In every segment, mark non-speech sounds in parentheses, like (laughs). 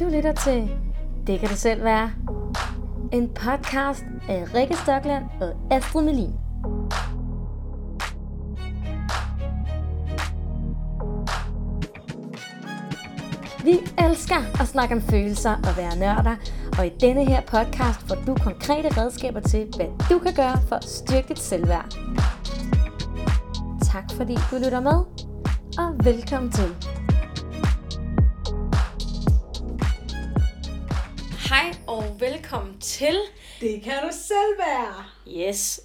Du lytter til Det kan det selv være. En podcast af Rikke Stokland og Astrid Melin. Vi elsker at snakke om følelser og være nørder, og i denne her podcast får du konkrete redskaber til, hvad du kan gøre for at styrke dit selvværd. Tak fordi du lytter med, og velkommen til. Velkommen til Det kan du selv være. Yes.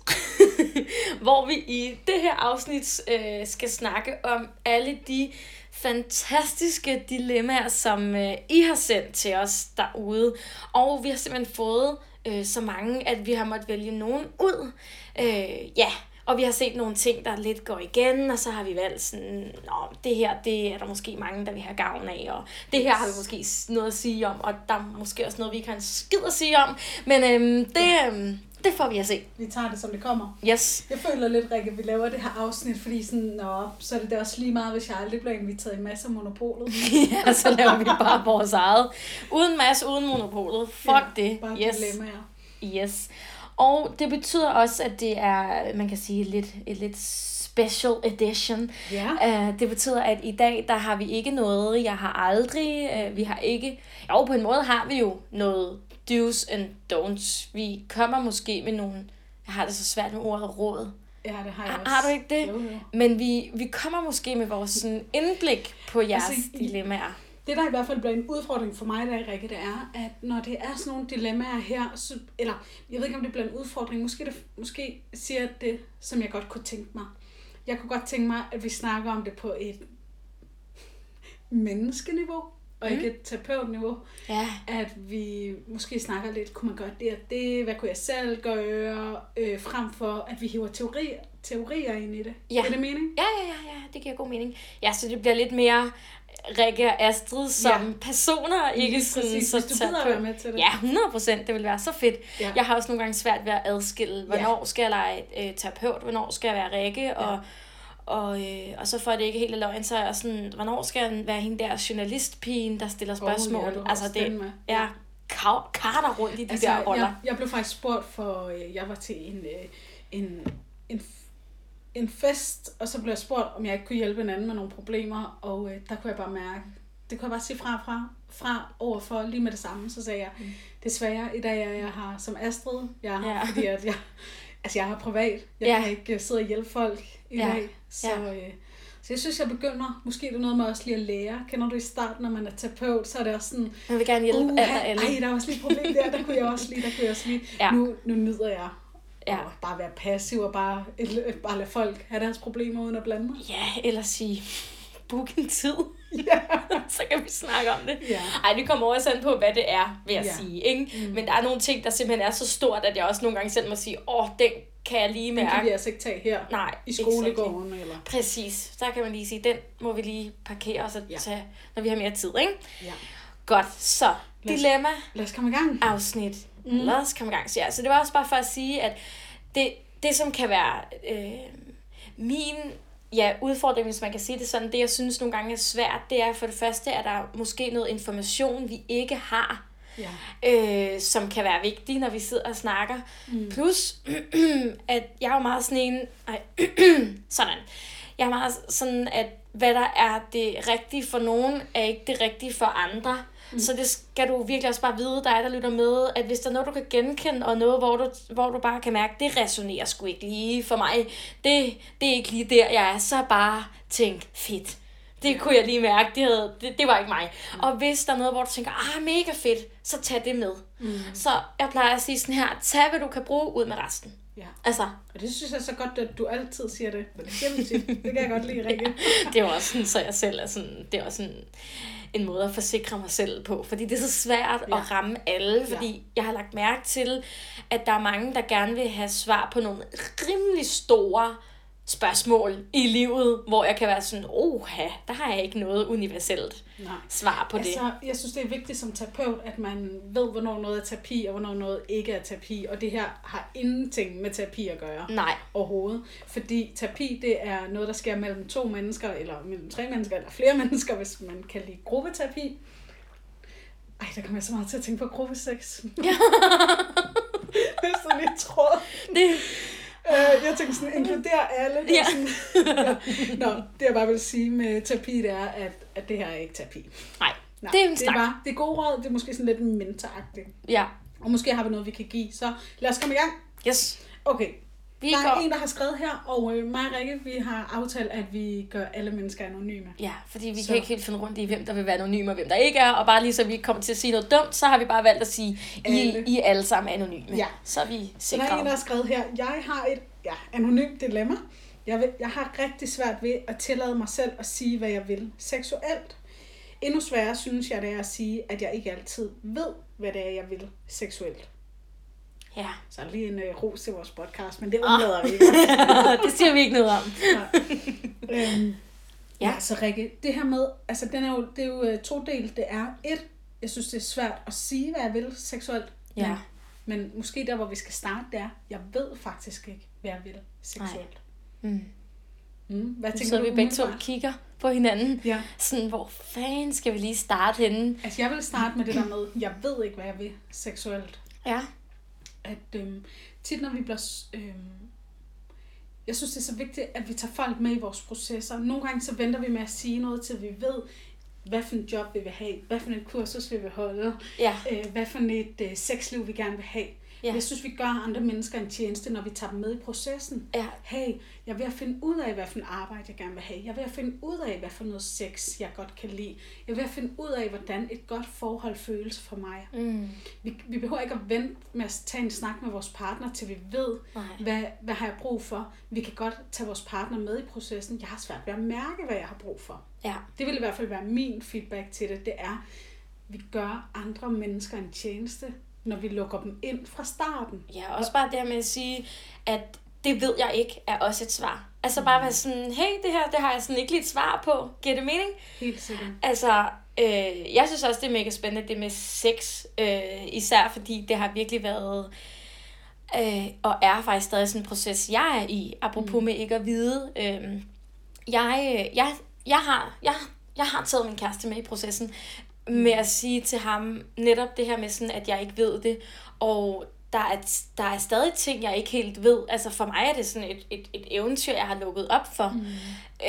(laughs) Hvor vi i det her afsnit øh, skal snakke om alle de fantastiske dilemmaer, som øh, I har sendt til os derude. Og vi har simpelthen fået øh, så mange, at vi har måttet vælge nogen ud. Øh, ja, og vi har set nogle ting, der lidt går igen, og så har vi valgt sådan, Nå, det her, det er der måske mange, der vil have gavn af, og det her har vi måske noget at sige om, og der er måske også noget, vi ikke har en skid at sige om, men øhm, det, øhm, det får vi at se. Vi tager det, som det kommer. Yes. Jeg føler lidt, Rikke, at vi laver det her afsnit, fordi sådan, nå, så er det da også lige meget, hvis jeg aldrig bliver inviteret i masser af monopolet. (laughs) ja, så laver vi bare vores eget. Uden masse, uden monopolet. Fuck ja, det. Bare Yes. dilemmaer. Yes. Og det betyder også, at det er, man kan sige, lidt, et lidt special edition. Ja. Uh, det betyder, at i dag, der har vi ikke noget, jeg har aldrig, uh, vi har ikke, jo på en måde har vi jo noget do's and don'ts. Vi kommer måske med nogle, jeg har det så svært med ordet råd, Ja, det har jeg Har- også. har du ikke det? Jo, jo. men vi, vi kommer måske med vores sådan, indblik på jeres Altså, altså, i- dilemmaer. Det, der i hvert fald bliver en udfordring for mig i dag, Rikke, det er, at når det er sådan nogle dilemmaer her, så, eller jeg ved ikke, om det bliver en udfordring, måske, det, måske siger det, som jeg godt kunne tænke mig. Jeg kunne godt tænke mig, at vi snakker om det på et menneskeniveau, og ikke et terapeutniveau. Ja. at vi måske snakker lidt, kunne man gøre det og det, hvad kunne jeg selv gøre, øh, frem for at vi hiver teori, teorier ind i det. Ja. Er det mening? Ja, ja, ja, ja, det giver god mening. Ja, så det bliver lidt mere Rikke og Astrid som Ja. personer, ikke Lige sådan præcis, så gider terapeut. være med til det. Ja, 100 procent. Det vil være så fedt. Ja. Jeg har også nogle gange svært ved at adskille, hvornår skal jeg lege øh, terapeut, hvornår skal jeg være Rikke, og, og, øh, og så for at det ikke er helt er løgn, så er jeg sådan, hvornår skal jeg være hende der journalistpigen, der stiller spørgsmål. ja, du har altså det, jeg kar- karter rundt i de Altså, der roller. jeg, jeg blev faktisk spurgt for, øh, jeg var til en, øh, en, en, en fest, og så blev jeg spurgt, om jeg ikke kunne hjælpe en anden med nogle problemer, og øh, der kunne jeg bare mærke, det kunne jeg bare sige fra, fra, fra overfor lige med det samme. Så sagde jeg, mm. desværre i dag er jeg her som Astrid, jeg er her, Ja. fordi at jeg, altså jeg er privat, jeg Ja. kan ikke øh, sidde og hjælpe folk i Ja. dag. Så, Ja. øh, så jeg synes, jeg begynder, måske er det noget med også lige at lære. Kender du i starten, når man er terapeut, så er det også sådan, Man vil gerne hjælpe Uh, og alle. Ej, der var også lige et problem der, der kunne jeg også lige, der kunne jeg også lige. Ja. Nu, nu nyder jeg Ja. at bare være passiv og bare, bare lade folk have deres problemer uden at blande mig. Ja, eller sige, book en tid. Ja. (laughs) så kan vi snakke om det. Ja. Ej, det kommer også an på, hvad det er, vil jeg Ja. sige. Ikke? Mm. Men der er nogle ting, der simpelthen er så stort, at jeg også nogle gange selv må sige, åh, den kan jeg lige Den kan vi mærke. altså ikke tage her Nej, i skolegården. Eller... Præcis. Der kan man lige sige, den må vi lige parkere og så Ja. tage, når vi har mere tid. Ikke? Ja. Godt, så os- dilemma Lad os komme i gang. afsnit. Mm. Lad os komme i gang. Så, ja, så det var også bare for at sige, at det, det som kan være øh, min ja, udfordring, hvis man kan sige det sådan, det jeg synes nogle gange er svært, det er for det første, at der er måske noget information, vi ikke har, Ja. øh, som kan være vigtig, når vi sidder og snakker. Mm. Plus, (clears throat) at jeg er jo meget sådan en... Ej, (clears throat) sådan. Jeg er meget sådan, at hvad der er det rigtige for nogen, er ikke det rigtige for andre. Mm. Så det skal du virkelig også bare vide, dig der lytter med, at hvis der er noget, du kan genkende, og noget, hvor du, hvor du bare kan mærke, det resonerer sgu ikke lige for mig, det, det er ikke lige der, jeg er, så bare tænk, fedt. Det ja. kunne jeg lige mærke, det, havde, det, det var ikke mig. Mm. Og hvis der er noget, hvor du tænker, ah, mega fedt, så tag det med. Mm. Så jeg plejer at sige sådan her, tag hvad du kan bruge ud med resten. ja. Altså, Og det synes jeg så godt, at du altid siger det. Men det siger. Det kan jeg godt lide, Rikke. (laughs) det er jo også sådan, så jeg selv er sådan, det er også sådan en måde at forsikre mig selv på, fordi det er så svært ja. At ramme alle, fordi ja. jeg har lagt mærke til, at der er mange, der gerne vil have svar på nogle rimelig store spørgsmål i livet, hvor jeg kan være sådan, oha, der har jeg ikke noget universelt Nej. svar på det. Altså, jeg synes, det er vigtigt som terapeut, at man ved, hvornår noget er terapi, og hvornår noget ikke er terapi. Og det her har ingenting med terapi at gøre. Nej, overhovedet. Fordi terapi, det er noget, der sker mellem to mennesker, eller mellem tre mennesker, eller flere (laughs) mennesker, hvis man kan lide gruppeterapi. Ej, der kommer jeg så meget til at tænke på gruppesex. Ja. (laughs) Hvis du lige tror. Det... Øh, jeg tænker sådan, inkludere alle. Det ja. Sådan, ja. Nå, det jeg bare vil sige med terapi, det er, at, at det her er ikke terapi. Nej, Nej det er en snak. Det er, bare, det er gode råd, det er måske sådan lidt mentoragtigt. Ja. Og måske har vi noget, vi kan give. Så lad os komme i gang. Yes. Okay, vi der er går... en, der har skrevet her, og øh, mig og Rikke, vi har aftalt, at vi gør alle mennesker anonyme. Ja, fordi vi så. kan ikke helt finde rundt i, hvem der vil være anonyme og hvem der ikke er. Og bare lige så vi kommer til at sige noget dumt, så har vi bare valgt at sige, I, I er alle sammen anonyme. Ja. Så er vi sikre. Der er en, der har skrevet her, jeg har et ja, anonymt dilemma. Jeg, vil, jeg har rigtig svært ved at tillade mig selv at sige, hvad jeg vil seksuelt. Endnu sværere synes jeg, det er at sige, at jeg ikke altid ved, hvad det er, jeg vil seksuelt. Ja. Så lige en uh, ros til vores podcast, men det undlader oh. vi ikke. (laughs) det siger vi ikke noget om. ja. Øhm, ja. ja, så Rikke, det her med, altså den er jo, det er jo uh, to del. Det er et, jeg synes det er svært at sige, hvad jeg vil seksuelt. Ja. Men, men måske der, hvor vi skal starte, det er, jeg ved faktisk ikke, hvad jeg vil seksuelt. Mm. Mm. Hvad tænker så du? vi begge to kigger på hinanden. Ja. Sådan, hvor fanden skal vi lige starte henne? Altså, jeg vil starte med det der med, jeg ved ikke, hvad jeg vil seksuelt. Ja at øhm, tit når vi bliver... Øhm, jeg synes, det er så vigtigt, at vi tager folk med i vores processer. Nogle gange så venter vi med at sige noget, til vi ved, hvad for en job vi vil have, hvad for et kursus vi vil holde, ja. øh, hvad for et øh, sexliv vi gerne vil have. Ja. Jeg synes, vi gør andre mennesker en tjeneste, når vi tager dem med i processen. Ja. Hey, jeg er ved at finde ud af, hvad for en arbejde jeg gerne vil have. Jeg er ved at finde ud af, hvad for noget sex jeg godt kan lide. Jeg er ved at finde ud af, hvordan et godt forhold føles for mig. Mm. Vi, vi behøver ikke at vente med at tage en snak med vores partner, til vi ved, hvad, hvad har jeg brug for. Vi kan godt tage vores partner med i processen. Jeg har svært ved at mærke, hvad jeg har brug for. Ja. Det vil i hvert fald være min feedback til det. Det er, vi gør andre mennesker en tjeneste, når vi lukker dem ind fra starten. Ja, også bare det med at sige, at det ved jeg ikke, er også et svar. Altså bare være sådan, hey, det her, det har jeg sådan ikke lige et svar på. Giver det mening? Helt sikkert. Altså, øh, jeg synes også, det er mega spændende, det med sex. Øh, især fordi det har virkelig været, øh, og er faktisk stadig sådan en proces, jeg er i, apropos mm. med ikke at vide. Øh, jeg, jeg, jeg, har, jeg, jeg har taget min kæreste med i processen, med at sige til ham netop det her med sådan, at jeg ikke ved det, og der er, der er stadig ting, jeg ikke helt ved. Altså for mig er det sådan et, et, et eventyr, jeg har lukket op for. Mm.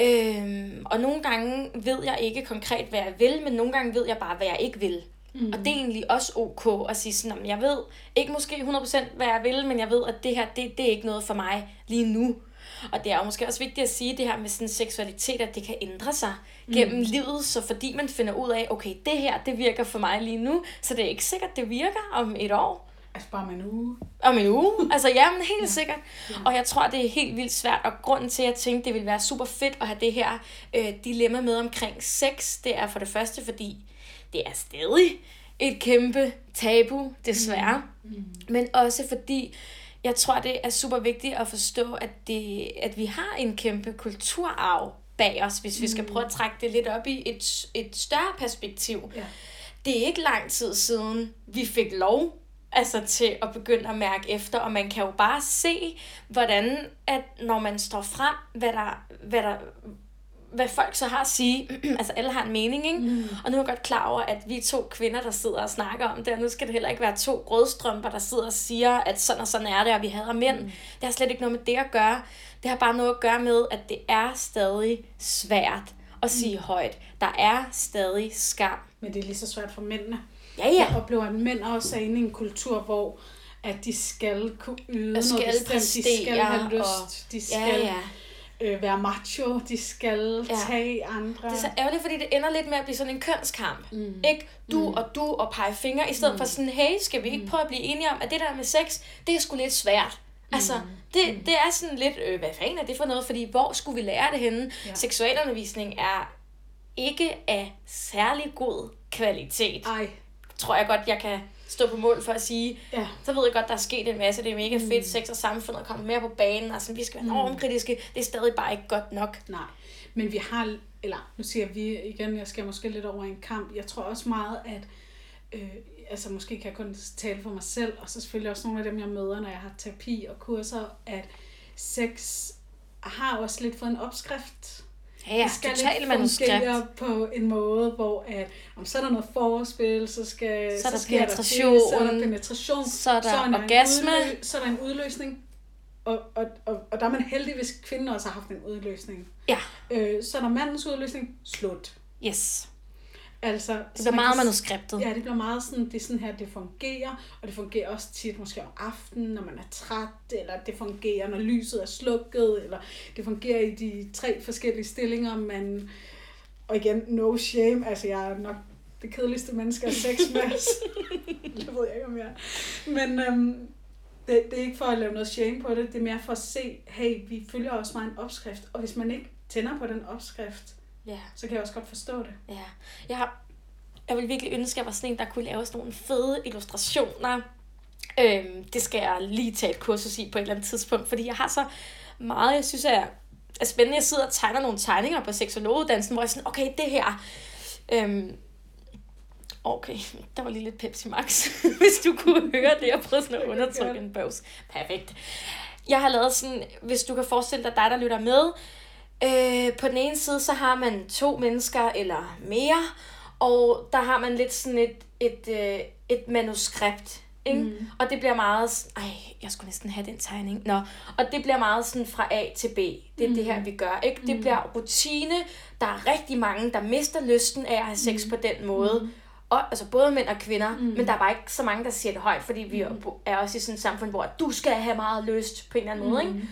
Øhm, og nogle gange ved jeg ikke konkret, hvad jeg vil, men nogle gange ved jeg bare, hvad jeg ikke vil. Mm. Og det er egentlig også ok at sige sådan, at jeg ved ikke måske 100% hvad jeg vil, men jeg ved, at det her, det, det er ikke noget for mig lige nu. Og det er jo måske også vigtigt at sige det her med sådan seksualitet, at det kan ændre sig mm. gennem livet, så fordi man finder ud af, okay, det her, det virker for mig lige nu, så det er ikke sikkert, det virker om et år. Altså bare om en uge? Om en uge. Altså ja, men helt ja. sikkert. Ja. Og jeg tror, det er helt vildt svært. Og grunden til, at jeg tænkte, det ville være super fedt at have det her øh, dilemma med omkring sex, det er for det første, fordi det er stadig et kæmpe tabu, desværre. Mm. Mm. Men også fordi, jeg tror, det er super vigtigt at forstå, at, det, at vi har en kæmpe kulturarv bag os, hvis vi skal prøve at trække det lidt op i et, et større perspektiv. Ja. Det er ikke lang tid siden, vi fik lov altså til at begynde at mærke efter, og man kan jo bare se, hvordan, at når man står frem, hvad der, hvad der, hvad folk så har at sige. (clears throat) altså alle har en mening, ikke? Mm. Og nu er jeg godt klar over, at vi er to kvinder, der sidder og snakker om det, og nu skal det heller ikke være to grødstrømper, der sidder og siger, at sådan og sådan er det, og vi hader mænd. Mm. Det har slet ikke noget med det at gøre. Det har bare noget at gøre med, at det er stadig svært at sige mm. højt. Der er stadig skam. Men det er lige så svært for mændene. Ja, ja. Jeg oplever, at mænd også er inde i en kultur, hvor at de skal kunne yde skal noget bestemt, de skal have lyst, og, de skal... Ja, ja øh, være macho, de skal ja. tage andre. Det er så ærgerligt, fordi det ender lidt med at blive sådan en kønskamp. Mm. Ikke du mm. og du og pege fingre, i stedet mm. for sådan, hey, skal vi ikke mm. prøve at blive enige om, at det der med sex, det er sgu lidt svært. Mm. Altså, det, mm. det er sådan lidt, øh, hvad fanden er det for noget? Fordi hvor skulle vi lære det henne? Ja. Seksualundervisning er ikke af særlig god kvalitet. Ej. Tror jeg godt, jeg kan stå på mål for at sige, ja. så ved jeg godt, der er sket en masse, det er mega fedt, mm. sex og samfundet kommer mere på banen, altså vi skal være normkritiske, det er stadig bare ikke godt nok. Nej, men vi har, eller nu siger vi igen, jeg skal måske lidt over en kamp, jeg tror også meget, at øh, altså måske kan jeg kun tale for mig selv, og så selvfølgelig også nogle af dem, jeg møder, når jeg har terapi og kurser, at sex har også lidt fået en opskrift. Ja, ja, det skal totalt manuskript. på en måde, hvor at, om så er der noget forspil, så skal Så er der sker penetration, det, så er der penetration, så er der en orgasme. udlø- så er der en udløsning, og, og, og, og der er man heldig, hvis kvinden også har haft en udløsning. Ja, Øh, så er der mandens udløsning, slut. yes. Altså, Det bliver meget manuskriptet. Ja, det bliver meget sådan, det er sådan her, det fungerer, og det fungerer også tit måske om aftenen, når man er træt, eller det fungerer, når lyset er slukket, eller det fungerer i de tre forskellige stillinger, man, og igen, no shame, altså jeg er nok det kedeligste menneske at sex (laughs) med, det ved jeg ikke, om jeg er. Men øhm, det, det er ikke for at lave noget shame på det, det er mere for at se, hey, vi følger også meget en opskrift, og hvis man ikke tænder på den opskrift, Ja, så kan jeg også godt forstå det. ja. Jeg har jeg vil virkelig ønske, at jeg var sådan en, der kunne lave sådan nogle fede illustrationer. Øhm, det skal jeg lige tage et kursus i på et eller andet tidspunkt, fordi jeg har så meget, jeg synes er, er spændende. Jeg sidder og tegner nogle tegninger på seksologuddannelsen, hvor jeg er sådan, okay, det her... Øhm, okay, der var lige lidt Pepsi Max, (laughs) hvis du kunne høre det. Jeg prøvede sådan at undertrykke en bøvs. Perfekt. Jeg har lavet sådan, hvis du kan forestille dig dig, der lytter med, Øh, på den ene side, så har man to mennesker eller mere, og der har man lidt sådan et, et, øh, et manuskript. Ikke? Mm. Og det bliver meget... Ej, jeg skulle næsten have den tegning. Nå. Og det bliver meget sådan fra A til B. Det er mm. det her, vi gør. Ikke? Det bliver rutine. Der er rigtig mange, der mister lysten af at have sex mm. på den måde. Mm. Og, altså både mænd og kvinder, mm. men der er bare ikke så mange, der siger det højt, fordi vi mm. er også i sådan et samfund, hvor du skal have meget lyst på en eller anden måde. Ikke?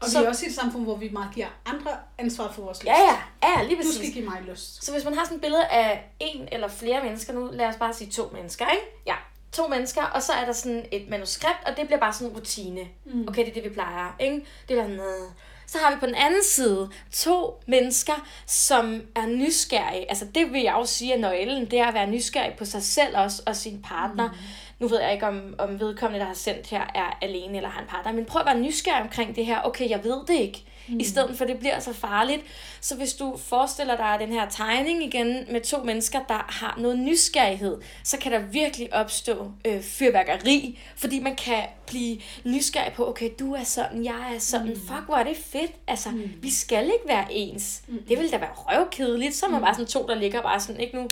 Og Så- vi er også i et samfund, hvor vi meget giver andre ansvar for vores lyst. Ja, ja, ja, lige Du præcis. skal give mig lyst. Så hvis man har sådan et billede af en eller flere mennesker, nu lad os bare sige to mennesker, ikke? Ja, to mennesker, og så er der sådan et manuskript, og det bliver bare sådan en rutine. Mm. Okay, det er det, vi plejer, ikke? Det bliver sådan noget. Så har vi på den anden side to mennesker, som er nysgerrige. Altså det vil jeg jo sige er nøglen, det er at være nysgerrig på sig selv også, og sin partner. Mm. Nu ved jeg ikke, om, om vedkommende, der har sendt her, er alene eller har en partner. Men prøv at være nysgerrig omkring det her. Okay, jeg ved det ikke. Mm. I stedet for, at det bliver så farligt. Så hvis du forestiller dig den her tegning igen med to mennesker, der har noget nysgerrighed, så kan der virkelig opstå øh, fyrværkeri. Fordi man kan blive nysgerrig på, okay, du er sådan, jeg er sådan. Mm. Fuck, hvor er det fedt. Altså, mm. vi skal ikke være ens. Mm. Det ville da være røvkedeligt. Så er man bare sådan to, der ligger bare sådan, ikke nu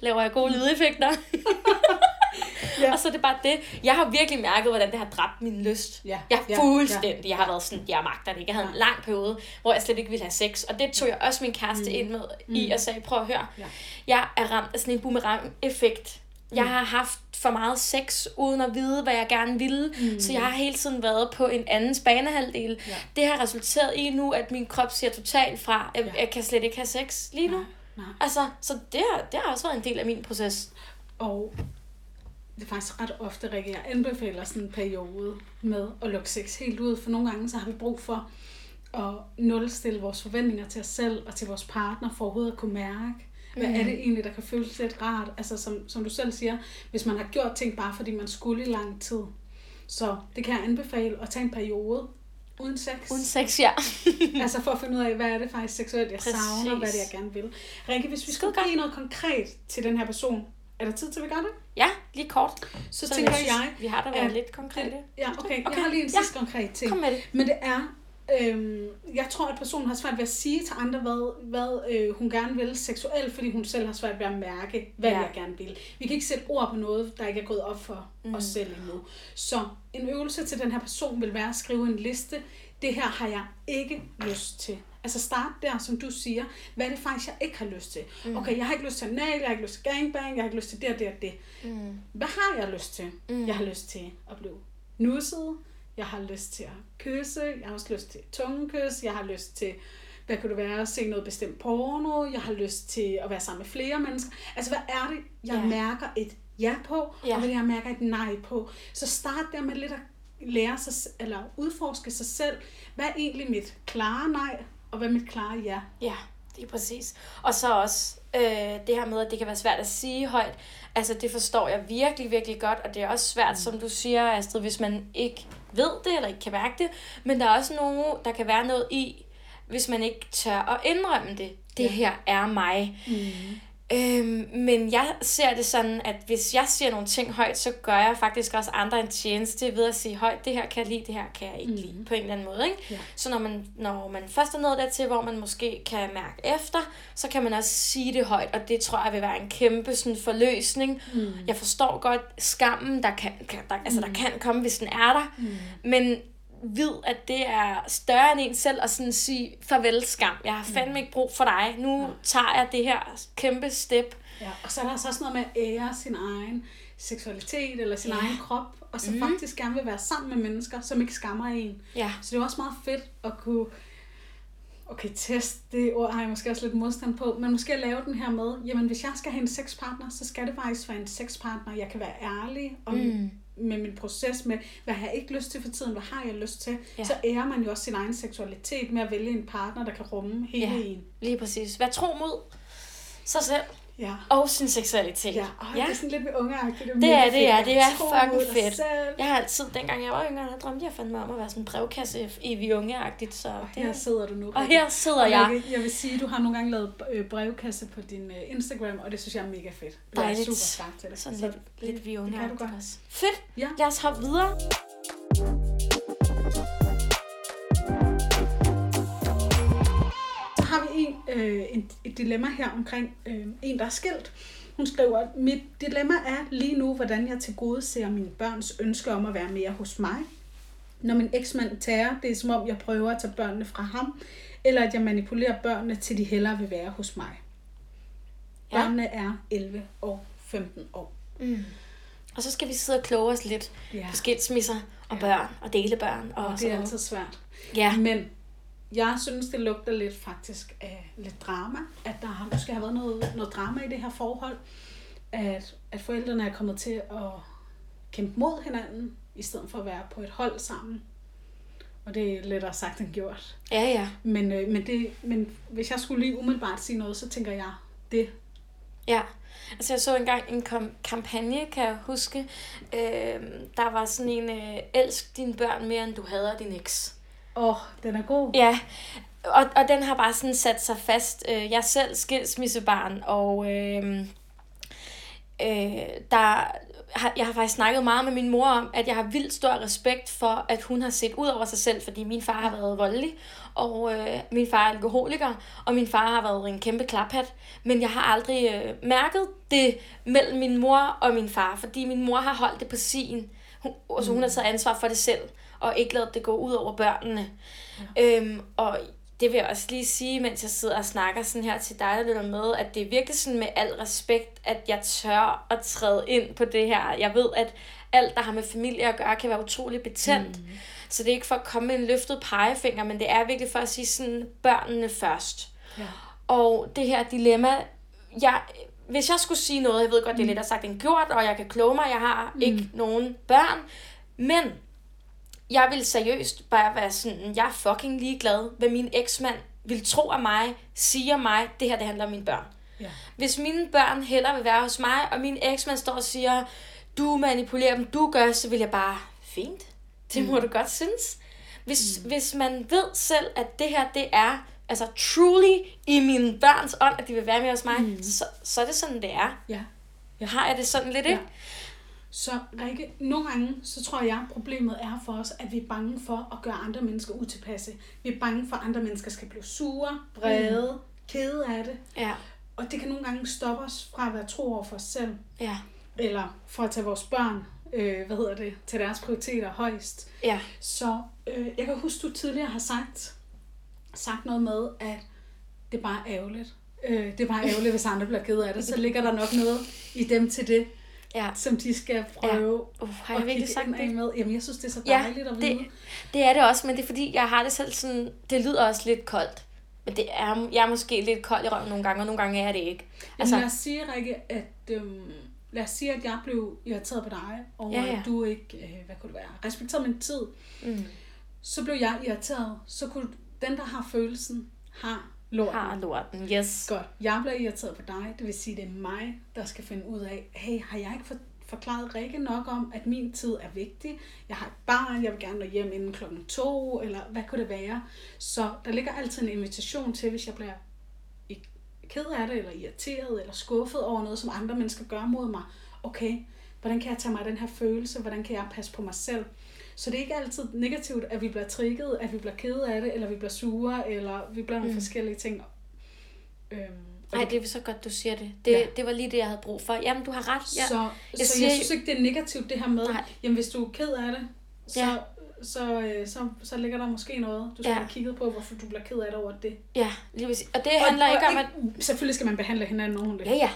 laver jeg gode lydeffekter. (laughs) Ja. Og så er det bare det. Jeg har virkelig mærket, hvordan det har dræbt min lyst. Ja, Jeg ja, er fuldstændig. Jeg har været sådan, jeg magter det ikke. Jeg havde en Ja. lang periode, hvor jeg slet ikke ville have sex. Og det tog jeg også min kæreste ind med i og sagde, prøv at høre. Ja. Jeg er ramt af sådan en boomerang-effekt. Jeg har haft for meget sex, uden at vide, hvad jeg gerne ville. Mm. Så jeg har hele tiden været på en andens banehalvdel. Ja. Det har resulteret i nu, at min krop siger totalt fra. Jeg, Ja. jeg kan slet ikke have sex lige nu. Nej, nej. Altså, så det har, det har også været en del af min proces. Og det er faktisk ret ofte, Rikke, jeg anbefaler sådan en periode med at lukke sex helt ud, for nogle gange så har vi brug for at nulstille vores forventninger til os selv og til vores partner, for overhovedet at kunne mærke, hvad er det egentlig, der kan føles lidt rart. Altså som, som du selv siger, hvis man har gjort ting bare fordi man skulle i lang tid. Så det kan jeg anbefale at tage en periode uden sex. Uden sex, ja. (laughs) altså for at finde ud af, hvad er det faktisk seksuelt, jeg Præcis. savner, hvad det er, jeg gerne vil. Rikke, hvis vi godt. give noget konkret til den her person, er der tid til, vi gør det? Ja, lige kort. Så, Så tænker jeg jeg, vi har da været lidt konkrete. Ja, okay. okay. Jeg har lige en ja. sidste konkret ting. Kom med det. Men det er, øhm, jeg tror, at personen har svært ved at sige til andre, hvad, hvad øh, hun gerne vil seksuelt, fordi hun selv har svært ved at mærke, hvad Ja. ja. jeg gerne vil. Vi kan ikke sætte ord på noget, der ikke er gået op for mm. os selv endnu. Så en øvelse til den her person vil være at skrive en liste. Det her har jeg ikke lyst til. Altså start der, som du siger. Hvad er det faktisk, jeg ikke har lyst til? Mm. Okay, jeg har ikke lyst til anal, jeg har ikke lyst til gangbang, jeg har ikke lyst til det og det og det. Mm. Hvad har jeg lyst til? Mm. Jeg har lyst til at blive nusset. Jeg har lyst til at kysse. Jeg har også lyst til tungekys. Jeg har lyst til, hvad kunne det være, at se noget bestemt porno. Jeg har lyst til at være sammen med flere mennesker. Altså, hvad er det, jeg ja. mærker et ja på, ja. og hvad jeg mærker et nej på? Så start der med lidt at lære sig, eller udforske sig selv. Hvad er egentlig mit klare nej, og hvad mit klare ja? Ja, det er præcis. Og så også øh, det her med, at det kan være svært at sige højt. Altså, det forstår jeg virkelig, virkelig godt, og det er også svært, mm. som du siger, Astrid, hvis man ikke ved det, eller ikke kan mærke det. Men der er også nogle, der kan være noget i, hvis man ikke tør at indrømme det. Det Ja. her er mig. Mm. Øhm, men jeg ser det sådan, at hvis jeg siger nogle ting højt, så gør jeg faktisk også andre en tjeneste ved at sige højt, det her kan jeg lide, det her kan jeg ikke mm. lide, på en eller anden måde. Ikke? Ja. Så når man, når man først er nået dertil, hvor man måske kan mærke efter, så kan man også sige det højt, og det tror jeg vil være en kæmpe sådan, forløsning. Mm. Jeg forstår godt skammen, der kan, kan, der, altså, der kan komme, hvis den er der, mm. men vid, at det er større end en selv, at sådan sige, farvel skam, jeg har fandme ikke brug for dig, nu ja. tager jeg det her kæmpe step. Ja, og så er der altså også noget med at ære sin egen seksualitet eller sin Ja. egen krop, og så mm. faktisk gerne vil være sammen med mennesker, som ikke skammer en. Ja, Så det er også meget fedt at kunne okay, teste det ord har jeg måske også lidt modstand på, men måske at lave den her med, jamen hvis jeg skal have en sexpartner, så skal det faktisk være en sexpartner, jeg kan være ærlig om, Mm. Med min proces med, hvad har jeg ikke lyst til for tiden, hvad har jeg lyst til, Ja. så ærer man jo også sin egen seksualitet med at vælge en partner, der kan rumme hele Ja. en. lige præcis. Vær tro mod sig selv Ja. og sin seksualitet. Ja, og ja. det er sådan lidt ved ungeagtigt. Det er det, ja. Det er fucking fedt. Jeg har altid, dengang jeg var yngre, der drømte jeg fandme om at være sådan en brevkasse i vi unge-agtigt, så Og det, her sidder du nu. og her sidder Og jeg. Jeg vil sige, at du har nogle gange lavet øh, brevkasse på din øh, Instagram, og det synes jeg er mega fedt. Du er super stærk til det. Sådan Så lidt, lidt vi unge det kan du godt. også. Fedt. Ja. Lad os hoppe videre. Øh, en, et dilemma her omkring øh, en, der er skilt. Hun skriver, mit dilemma er lige nu, hvordan jeg til gode ser mine børns ønske om at være mere hos mig. Når min eksmand tager, det er som om jeg prøver at tage børnene fra ham, eller at jeg manipulerer børnene til de hellere vil være hos mig. Ja. Børnene er 11 og 15 år. Mm. Og så skal vi sidde og kloge os lidt Ja. på skilsmisser og Ja. børn og delebørn. Og, Og det er altid svært. Ja. Men jeg synes, det lugter lidt faktisk af lidt drama. At der har måske har været noget, noget drama i det her forhold. At, at forældrene er kommet til at kæmpe mod hinanden, i stedet for at være på et hold sammen. Og det er lettere sagt end gjort. Ja, ja. Men, øh, men, det, men hvis jeg skulle lige umiddelbart sige noget, så tænker jeg, det Ja, altså jeg så engang en kom- kampagne, kan jeg huske. Øh, der var sådan en, øh, elsk dine børn mere, end du hader din eks. Åh, oh, den er god. Ja, og, og den har bare sådan sat sig fast. Øh, jeg er selv skilsmissebarn, og øh, øh, der, har, jeg har faktisk snakket meget med min mor om, at jeg har vildt stor respekt for, at hun har set ud over sig selv, fordi min far har været voldelig, og øh, min far er alkoholiker, og min far har været en kæmpe klaphat. Men jeg har aldrig øh, mærket det mellem min mor og min far, fordi min mor har holdt det på sin. Hun, altså, hun har taget ansvar for det selv, og ikke lavet det gå ud over børnene. Ja. Øhm, og det vil jeg også lige sige, mens jeg sidder og snakker sådan her til dig, der lytter med, at det er virkelig sådan med al respekt, at jeg tør at træde ind på det her. Jeg ved, at alt, der har med familie at gøre, kan være utrolig betændt. Mm. Så det er ikke for at komme med en løftet pegefinger, men det er virkelig for at sige sådan, børnene først. Ja. Og det her dilemma, jeg, hvis jeg skulle sige noget, jeg ved godt, det er lidt sagt end gjort, og jeg kan kloge mig, jeg har mm. ikke nogen børn, men jeg vil seriøst bare være sådan, jeg er fucking ligeglad, hvad min eksmand vil tro af mig, siger mig, det her det handler om mine børn. Ja. Hvis mine børn hellere vil være hos mig, og min eksmand står og siger, du manipulerer dem, du gør, så vil jeg bare, fint, det må du godt synes. Hvis, mm. hvis man ved selv, at det her, det er altså truly i mine børns ånd, at de vil være med hos mig, mm. så, så er det sådan, det er. Ja. Jeg har jeg det sådan lidt, Ja. Så Rikke, nogle gange, så tror jeg, problemet er for os, at vi er bange for at gøre andre mennesker utilpasse. Vi er bange for, at andre mennesker skal blive sure, vrede, mm. kede af det. Ja, Og det kan nogle gange stoppe os fra at være tro over for os selv. ja, Eller for at tage vores børn, øh, hvad hedder det, til deres prioriteter højst. ja, Så øh, jeg kan huske, du tidligere har sagt, sagt noget med, at det er bare ærgerligt. Øh, det er bare ærgerligt, hvis andre bliver ked af det. Så ligger der nok noget i dem til det, ja. som de skal prøve Uh, har at jeg virkelig kigge sagt det? med. Jamen, jeg synes, det er så Ja, dejligt at vide. det, det er det også, men det er fordi, jeg har det selv sådan, det lyder også lidt koldt. Men det er, jeg er måske lidt kold i røven nogle gange, og nogle gange er jeg det ikke. Altså, Altså, lad os sige, Rikke, at, øhm, lad os sige, at jeg blev irriteret på dig, og Ja, ja, ja. ja. at du ikke, øh, hvad kunne det være, respekterede min tid. mm, Så blev jeg irriteret. Så kunne den, der har følelsen, har lorten. har lorten, yes. Godt. Jeg bliver irriteret på dig. Det vil sige, det er mig, der skal finde ud af, hey, har jeg ikke for, forklaret Rikke nok om, at min tid er vigtig? Jeg har et barn, jeg vil gerne nå hjem inden klokken to, eller hvad kunne det være? Så der ligger altid en invitation til, hvis jeg bliver ked af det, eller irriteret, eller skuffet over noget, som andre mennesker gør mod mig. Okay, hvordan kan jeg tage mig af den her følelse? Hvordan kan jeg passe på mig selv? Så det er ikke altid negativt, at vi bliver trigget, at vi bliver ked af det, eller vi bliver sure, eller vi bliver nogle mm. forskellige ting. Øhm, Nej, det er så godt, du siger det. Det, ja. det var lige det, jeg havde brug for. Jamen, du har ret. Ja. Så, jeg, så siger, jeg synes ikke, det er negativt, det her med, nej. jamen hvis du er ked af det, så, ja. så, øh, så, så ligger der måske noget, du skal ja. have kigget på, hvorfor du bliver ked af det over det. Ja, lige præcis. Og det handler og, ikke om, at... Selvfølgelig skal man behandle hinanden ordentligt. Ja, ja.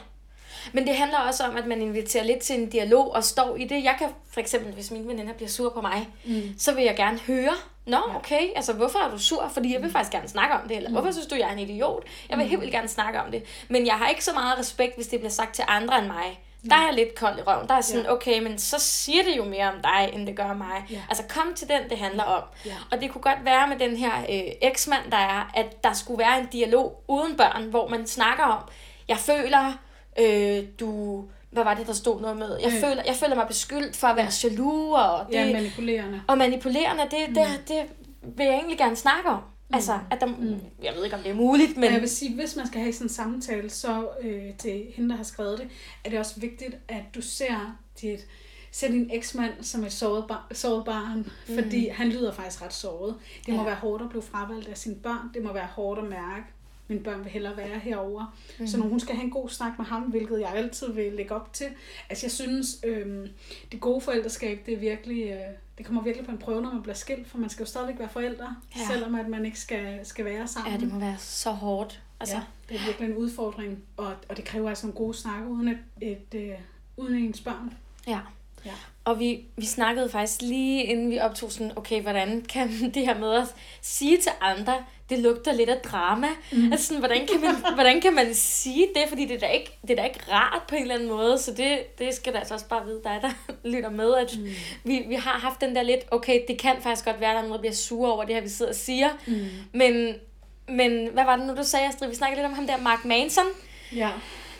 Men det handler også om, at man inviterer lidt til en dialog og står i det. Jeg kan for eksempel, hvis mine veninder bliver sur på mig, mm. så vil jeg gerne høre, Nå, okay, altså hvorfor er du sur? Fordi jeg vil mm. faktisk gerne snakke om det. Eller mm. hvorfor synes du, jeg er en idiot? Jeg vil mm. helt vildt gerne snakke om det. Men jeg har ikke så meget respekt, hvis det bliver sagt til andre end mig. Der er jeg lidt kold i røven. Der er sådan, ja. okay, men så siger det jo mere om dig, end det gør mig. Ja. Altså kom til den, det handler om. Ja. Og det kunne godt være med den her øh, eksmand, der er, at der skulle være en dialog uden børn, hvor man snakker om, jeg føler, øh, du hvad var det, der stod noget med? Jeg, øh. føler, jeg føler mig beskyldt for at være jaloux. Og det, ja, manipulerende. Og manipulerende, det, mm. det, det vil jeg egentlig gerne snakke om. Mm. Altså, at der, mm. jeg ved ikke, om det er muligt, men... Jeg vil sige, hvis man skal have sådan en samtale, så øh, til hende, der har skrevet det, er det også vigtigt, at du ser dit ser din eksmand som et såret, bar, såret barn, mm. fordi han lyder faktisk ret såret. Det må ja. være hårdt at blive fravalgt af sine børn. Det må være hårdt at mærke, mine børn vil hellere være herover. Mm. Så når hun skal have en god snak med ham, hvilket jeg altid vil lægge op til. Altså jeg synes, øhm, det gode forældreskab, det er virkelig, øh, det kommer virkelig på en prøve, når man bliver skilt, for man skal jo stadigvæk være forældre, ja. selvom at man ikke skal, skal være sammen. Ja, det må være så hårdt. Altså. Ja, det er virkelig en udfordring, og, og det kræver altså nogle gode snakke uden, et, et, øh, uden ens børn. Ja. Ja. Og vi, vi snakkede faktisk lige inden vi optog sådan, okay, hvordan kan (laughs) det her med at sige til andre, det lugter lidt af drama. Mm. Altså sådan, hvordan kan, man, (laughs) hvordan kan man sige det? Fordi det er, da ikke, det er da ikke rart på en eller anden måde. Så det, det skal der altså også bare vide dig, der (laughs) lytter med. At mm. vi, vi har haft den der lidt, okay, det kan faktisk godt være, at der er noget, der bliver sur over det her, vi sidder og siger. Mm. Men, men hvad var det nu, du sagde, Astrid? Vi snakkede lidt om ham der, Mark Manson. Ja.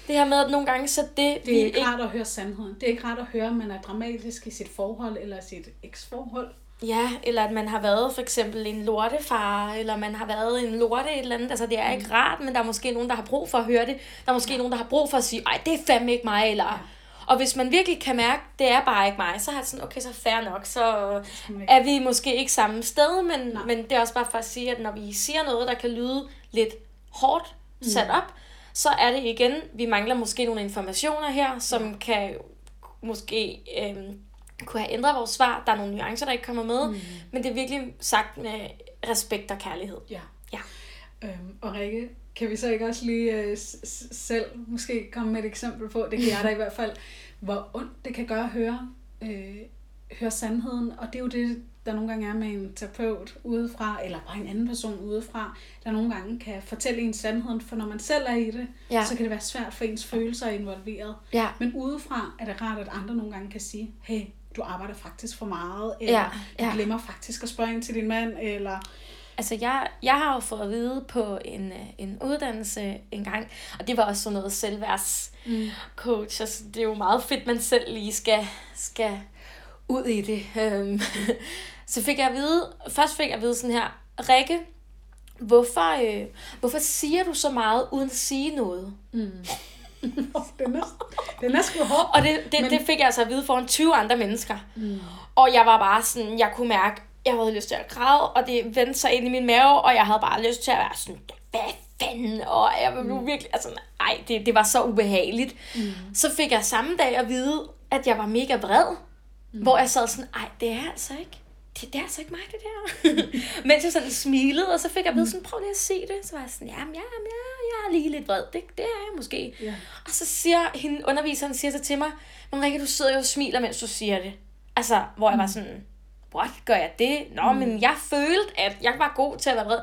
Det her med, at nogle gange så det... Det er ikke, ikke rart at høre sandheden. Det er ikke rart at høre, at man er dramatisk i sit forhold eller sit eksforhold. Ja, eller at man har været for eksempel en lortefar, eller man har været en lorte et eller andet. Altså, det er ikke mm. rart, men der er måske nogen, der har brug for at høre det. Der er måske ja. nogen, der har brug for at sige, ej, det er fandme ikke mig, eller... Ja. Og hvis man virkelig kan mærke, det er bare ikke mig, så har jeg sådan, okay, så fair nok, så er vi måske ikke samme sted, men, men det er også bare for at sige, at når vi siger noget, der kan lyde lidt hårdt sat mm. op, så er det igen, vi mangler måske nogle informationer her, som kan måske øhm, kunne have ændret vores svar. Der er nogle nuancer, der ikke kommer med, mm. men det er virkelig sagt med respekt og kærlighed. Ja. ja. Øhm, og Rikke, kan vi så ikke også lige øh, selv måske komme med et eksempel på, det kan jeg da i hvert fald, hvor ondt det kan gøre at høre, øh, høre sandheden, og det er jo det, der nogle gange er med en terapeut udefra, eller bare en anden person udefra, der nogle gange kan fortælle en sandheden, for når man selv er i det, ja. så kan det være svært for ens følelser involveret. Ja. Men udefra er det rart, at andre nogle gange kan sige, hey, du arbejder faktisk for meget, eller ja, ja. du glemmer faktisk at spørge ind til din mand, eller... Altså, jeg, jeg har jo fået at vide på en, øh, en uddannelse en gang, og det var også sådan noget selvværdscoach, mm. altså, det er jo meget fedt, man selv lige skal, skal ud i det. Øhm, (laughs) så fik jeg at vide, først fik jeg at vide sådan her, Rikke, hvorfor, øh, hvorfor siger du så meget uden at sige noget? Mm. (laughs) den er, den er sgu hård. Og det, det, men... det fik jeg altså at vide foran 20 andre mennesker. Mm. Og jeg var bare sådan, jeg kunne mærke, jeg havde lyst til at græde, og det vendte sig ind i min mave, og jeg havde bare lyst til at være sådan, hvad fanden? Og jeg blev mm. virkelig, altså, ej, det, det var så ubehageligt. Mm. Så fik jeg samme dag at vide, at jeg var mega vred. Mm. Hvor jeg sad sådan, ej, det er altså ikke, det, det er altså ikke mig, det der. (laughs) Mens jeg sådan smilede, og så fik jeg ved sådan, prøv lige at se det. Så var jeg sådan, jamen, ja, ja, jeg er lige lidt vred. Det, det er jeg måske. Ja. Og så siger hende, underviseren siger så til mig, men Rikke, du sidder jo og smiler, mens du siger det. Altså, hvor jeg var sådan, what, gør jeg det? Nå, mm. men jeg følte, at jeg var god til at være vred.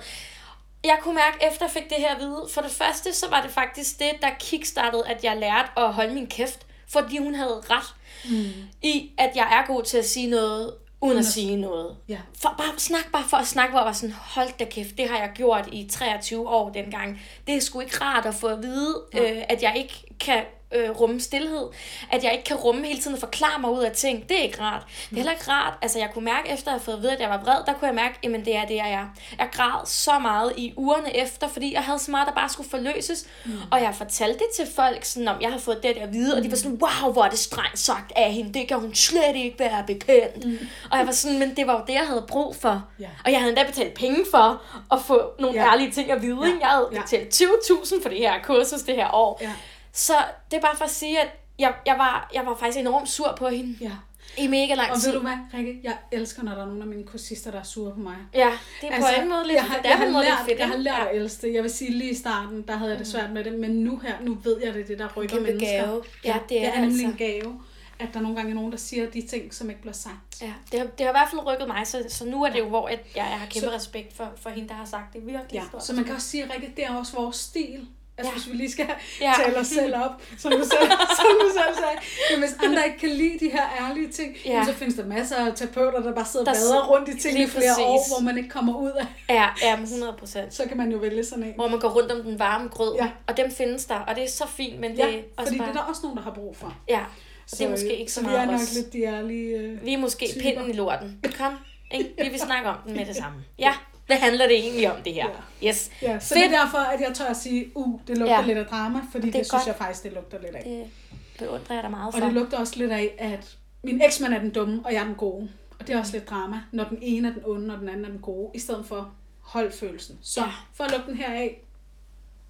Jeg kunne mærke, efter jeg fik det her at vide, for det første, så var det faktisk det, der kickstartede, at jeg lærte at holde min kæft, fordi hun havde ret mm. i, at jeg er god til at sige noget, uden at sige noget. Ja. For bare snak bare for at snakke, hvor jeg var sådan, hold da kæft, det har jeg gjort i 23 år dengang. Det er sgu ikke rart at få at vide, ja. øh, at jeg ikke kan øh, rumme stillhed. At jeg ikke kan rumme hele tiden og forklare mig ud af ting. Det er ikke rart. Det er heller ikke rart. Altså, jeg kunne mærke, efter at have fået at vide, at jeg var vred, der kunne jeg mærke, at det er det, jeg er. Jeg græd så meget i ugerne efter, fordi jeg havde så meget, der bare skulle forløses. Mm. Og jeg fortalte det til folk, sådan, om jeg havde fået det der at vide, og de var sådan, wow, hvor er det strengt sagt af hende. Det kan hun slet ikke være bekendt. Mm. Og jeg var sådan, men det var jo det, jeg havde brug for. Yeah. Og jeg havde endda betalt penge for at få nogle yeah. ærlige ting at vide. Yeah. Jeg havde betalt 20.000 for det her kursus det her år. Yeah. Så det er bare for at sige, at jeg, jeg, var, jeg var faktisk enormt sur på hende. Ja. I mega lang tid. Og ved du hvad, Rikke? Jeg elsker, når der er nogle af mine kursister, der er sure på mig. Ja, det er altså, på en måde lidt, jeg har, det jeg har lært, fedt, jeg har lært ja. at elske det. Jeg vil sige, lige i starten, der havde jeg det svært med det, men nu her, nu ved jeg det, det der rykker mennesker. Gave. Ja, det er, det er nemlig altså. en gave at der nogle gange er nogen, der siger de ting, som ikke bliver sagt. Ja, det har, det har i hvert fald rykket mig, så, så nu er det jo, hvor jeg, jeg har kæmpe så, respekt for, for hende, der har sagt det virkelig ja, stort. Så man kan også sige, Rikke, det er også vores stil. Altså, ja. hvis vi lige skal ja. tale os selv op, som du selv, (laughs) som du selv sagde. Men hvis andre ikke kan lide de her ærlige ting, ja. så findes der masser af terapeuter, der bare sidder og bader rundt i ting i flere præcis. år, hvor man ikke kommer ud af. Ja, ja 100 procent. Så kan man jo vælge sådan en. Hvor man går rundt om den varme grød. Ja. Og dem findes der, og det er så fint, men det ja, er også fordi bare... det er der også nogen, der har brug for. Ja, så, det er måske ikke så, så meget vi er nok os. lidt de ærlige uh, Vi er måske typer. pinden i lorten. Kom, ikke? vi vil snakke om (laughs) den med det samme. Ja. Hvad handler det egentlig om, det her? Ja. Yes. Ja, så Fedt. det er derfor, at jeg tør at sige, uh, det lugter ja. lidt af drama, fordi det, det synes godt. jeg faktisk, det lugter lidt af. Det beundrer jeg dig meget for. Og det lugter også lidt af, at min eksmand er den dumme, og jeg er den gode. Og det er også lidt drama, når den ene er den onde, og den anden er den gode, i stedet for holdfølelsen. Så ja. for at lukke den her af,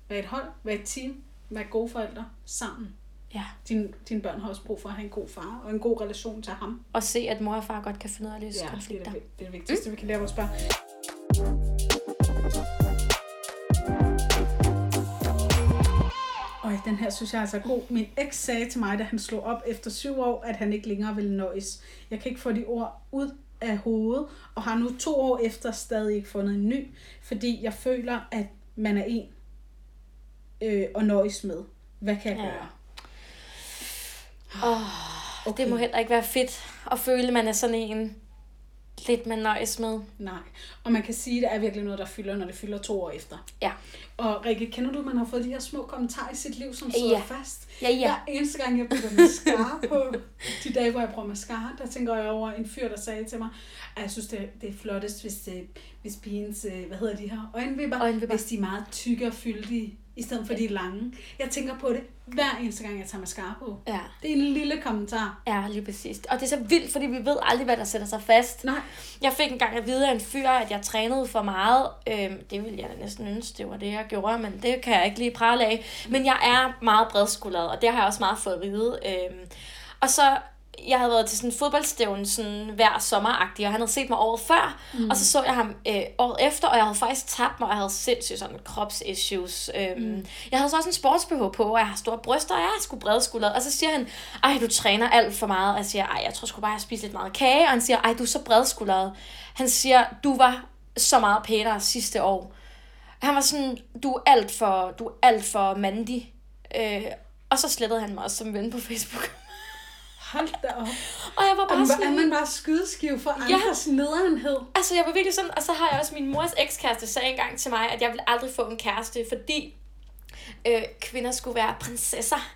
vær et hold, vær et team, vær gode forældre sammen. Ja. Din, dine børn har også brug for at have en god far og en god relation til ham. Og se, at mor og far godt kan finde ud af at løse ja, konflikter. det er det, det, er det vigtigste, mm. vi kan lære vores børn. Og den her synes jeg er altså god. Min eks sagde til mig, da han slog op efter syv år, at han ikke længere ville nøjes. Jeg kan ikke få de ord ud af hovedet, og har nu to år efter stadig ikke fundet en ny, fordi jeg føler, at man er en øh, og nøjes med. Hvad kan jeg ja. gøre? Oh, okay. Det må heller ikke være fedt at føle, at man er sådan en lidt man nøjes med. Nej, og man kan sige, at det er virkelig noget, der fylder, når det fylder to år efter. Ja. Og Rikke, kender du, at man har fået de her små kommentarer i sit liv, som sidder ja. fast? Ja, ja. Hver eneste gang, jeg putter mascara på, (laughs) de dage, hvor jeg bruger mascara, der tænker jeg over en fyr, der sagde til mig, at jeg synes, det, det er flottest, hvis, det, hvis pigens, øh, hvad hedder de her, øjenvipper, øjenvipper, hvis de er meget tykke og fyldige i stedet for de lange. Jeg tænker på det hver eneste gang, jeg tager mascara på. Ja. Det er en lille kommentar. Ja, lige præcis. Og det er så vildt, fordi vi ved aldrig, hvad der sætter sig fast. Nej. Jeg fik engang at vide af en fyr, at jeg trænede for meget. Øhm, det ville jeg næsten ønske, det var det, jeg gjorde, men det kan jeg ikke lige prale af. Men jeg er meget bredskuldret, og det har jeg også meget fået at vide. Øhm, og så jeg havde været til sådan en fodboldstævn sådan hver sommeragtig, og han havde set mig året før, mm. og så så jeg ham øh, året efter, og jeg havde faktisk tabt mig, og jeg havde sindssygt sådan kropsissues. Øhm, mm. Jeg havde så også en sportsbh på, og jeg har store bryster, og jeg er sgu bredskuldret. Og så siger han, ej, du træner alt for meget. Og jeg siger, ej, jeg tror sgu bare, jeg spiser lidt meget kage. Og han siger, ej, du er så bredskuldret. Han siger, du var så meget pænere sidste år. Han var sådan, du er alt for, du er alt for mandig. Øh, og så slettede han mig også som ven på Facebook. Hold da op. Og jeg var bare og, sådan... Er man bare skydeskiv for andres ja. nederenhed? Altså, jeg var virkelig sådan... Og så har jeg også min mors ekskæreste sagde engang til mig, at jeg vil aldrig få en kæreste, fordi øh, kvinder skulle være prinsesser.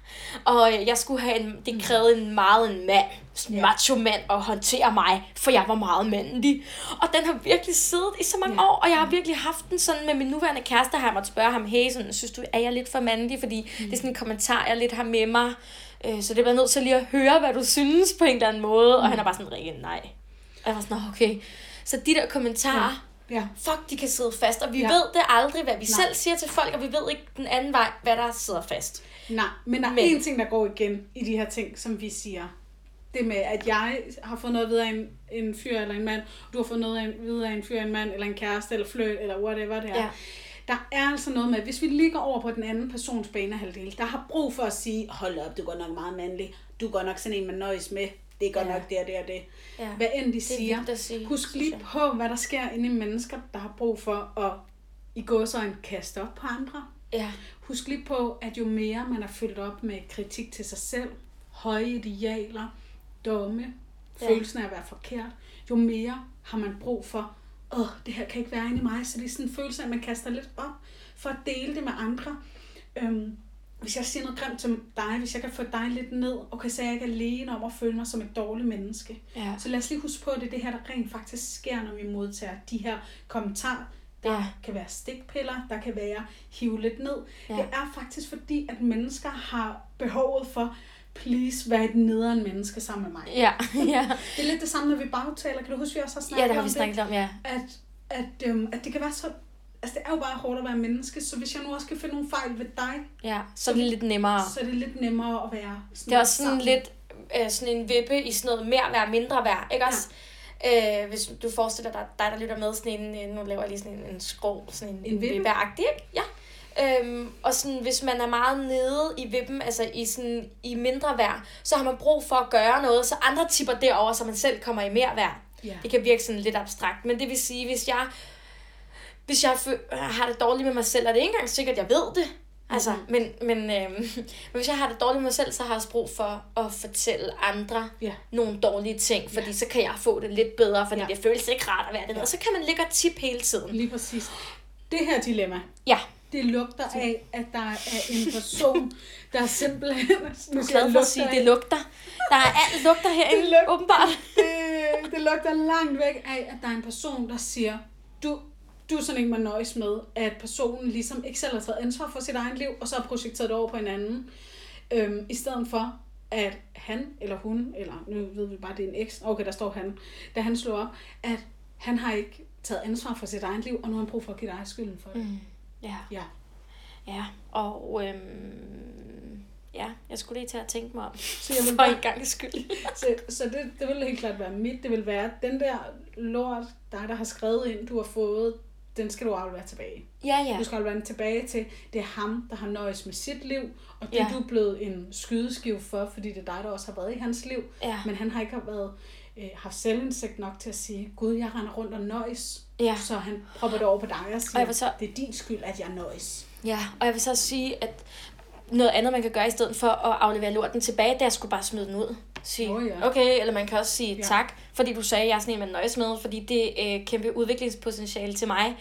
Og øh, jeg skulle have en... Det krævede en meget en mand. En yeah. macho mand at håndtere mig, for jeg var meget mandlig. Og den har virkelig siddet i så mange yeah. år, og jeg har virkelig haft den sådan med min nuværende kæreste, har jeg måttet spørge ham, hey, sådan, synes du, er jeg lidt for mandlig? Fordi mm. det er sådan en kommentar, jeg lidt har med mig Øh, så det var nødt til lige at høre, hvad du synes på en eller anden måde. Mm. Og han er bare sådan, Rikke, nej. Og jeg var sådan, okay. Så de der kommentarer, ja. Ja. fuck, de kan sidde fast. Og vi ja. ved det aldrig, hvad vi nej. selv siger til folk, og vi ved ikke den anden vej, hvad der sidder fast. Nej, men der er men. én ting, der går igen i de her ting, som vi siger. Det med, at jeg har fået noget videre af en, en fyr eller en mand, du har fået noget videre af en fyr, en mand, eller en kæreste, eller fløjt, eller whatever det er. Ja der er altså noget med, hvis vi ligger over på den anden persons banehalvdel, der har brug for at sige, hold op, du går nok meget mandlig, du går nok sådan en, man nøjes med, det går ja. nok det og det og det. Ja. Hvad end de siger, sige, husk lige på, hvad der sker inde i mennesker, der har brug for at i gå så en kaste op på andre. Ja. Husk lige på, at jo mere man er fyldt op med kritik til sig selv, høje idealer, domme, ja. følelsen af at være forkert, jo mere har man brug for åh, det her kan ikke være inde i mig. Så det er sådan en følelse af, at man kaster lidt op for at dele det med andre. Øhm, hvis jeg siger noget grimt til dig, hvis jeg kan få dig lidt ned, okay, så er jeg ikke alene om at føle mig som et dårligt menneske. Ja. Så lad os lige huske på, at det er det her, der rent faktisk sker, når vi modtager de her kommentarer. Der Ja. kan være stikpiller, der kan være hive lidt ned. Ja. Det er faktisk fordi, at mennesker har behovet for, please, være et nederen menneske sammen med mig. Ja, ja. Det er lidt det samme, når vi bagtaler. Kan du huske, vi også har snakket ja, det har om vi snakket om, ja. at, at, øhm, at det kan være så... Altså, det er jo bare hårdt at være menneske, så hvis jeg nu også kan finde nogle fejl ved dig, Ja, så er det lidt nemmere. så er det lidt nemmere at være sådan Det er også sådan sammen. lidt øh, sådan en vippe i sådan noget mere værd, mindre værd, ikke også? Øh, hvis du forestiller dig, dig der lytter med sådan en, øh, nu laver jeg lige sådan en, en skrå, sådan en, En vippe? vippeagtig, ikke? Ja. Øhm, og sådan, hvis man er meget nede i vippen, altså i, sådan, i mindre værd, så har man brug for at gøre noget, så andre tipper derover, så man selv kommer i mere værd. Ja. Det kan virke sådan lidt abstrakt, men det vil sige, hvis jeg, hvis jeg fø- har det dårligt med mig selv, er det ikke engang sikkert, at jeg ved det. Altså, Mhm. men, men, øhm, (laughs) men hvis jeg har det dårligt med mig selv, så har jeg også brug for at fortælle andre Ja. nogle dårlige ting, fordi så kan jeg få det lidt bedre, fordi Ja. det føles ikke rart at være det. Ja. Og så kan man ligge og tippe hele tiden. Lige præcis. Det her dilemma, Ja, det lugter af, at der er en person, der (laughs) simpelthen... Nu er glad for at sige, af- det lugter. Der er alt lugter herinde, lugter. åbenbart. det, det lugter langt væk af, at der er en person, der siger, du, du er sådan en, man nøjes med, at personen ligesom ikke selv har taget ansvar for sit eget liv, og så har projekteret det over på en anden. Øhm, I stedet for, at han eller hun, eller nu ved vi bare, det er en eks, okay, der står han, da han slår op, at han har ikke taget ansvar for sit eget liv, og nu har han brug for at give dig skylden for det. Mm, ja, Ja. ja. Og øhm, ja, jeg skulle lige til at tænke mig om. Så jeg vil For bare, en gang skyld. (laughs) så, så det, det vil helt klart være mit. Det vil være, den der lort, dig der har skrevet ind, du har fået, den skal du aflevere tilbage. Ja, ja. Du skal aflevere den tilbage til, det er ham, der har nøjes med sit liv, og det Ja. er du blevet en skydeskive for, fordi det er dig, der også har været i hans liv. Ja, Men han har ikke været, øh, haft selvindsigt nok til at sige, Gud, jeg render rundt og nøjes. Ja. Så han propper det over på dig og Og siger, vil så- det er din skyld, at jeg nøjes. Ja, og jeg vil så sige, at noget andet, man kan gøre i stedet for at aflevere lorten tilbage, det er skulle bare smide den ud. Sige, Åh, ja. okay, eller man kan også sige Ja. tak, fordi du sagde, at jeg er sådan en, man nøjes med, fordi det er øh, kæmpe udviklingspotentiale til mig.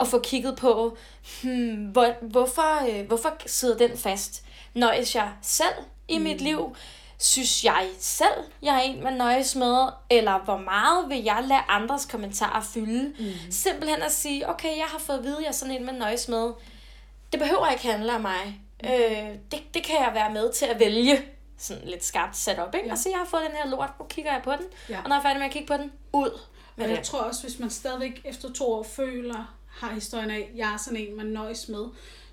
At få kigget på, hmm, hvor, hvorfor, øh, hvorfor sidder den fast? Nøjes jeg selv i mit liv? Synes jeg selv, jeg er en, man nøjes med? Eller hvor meget vil jeg lade andres kommentarer fylde? Mm. Simpelthen at sige, okay, jeg har fået at vide, jeg er sådan en, man nøjes med. Det behøver ikke handle om mig. Mm. Øh, det, det kan jeg være med til at vælge. Sådan lidt skarpt sat op, ikke? Ja. Og så jeg har fået den her lort, nu kigger jeg på den. Ja. Og når jeg er færdig med at kigge på den, ud med Og det. jeg tror også, hvis man stadigvæk efter to år føler, har historien af, at jeg er sådan en, man nøjes med,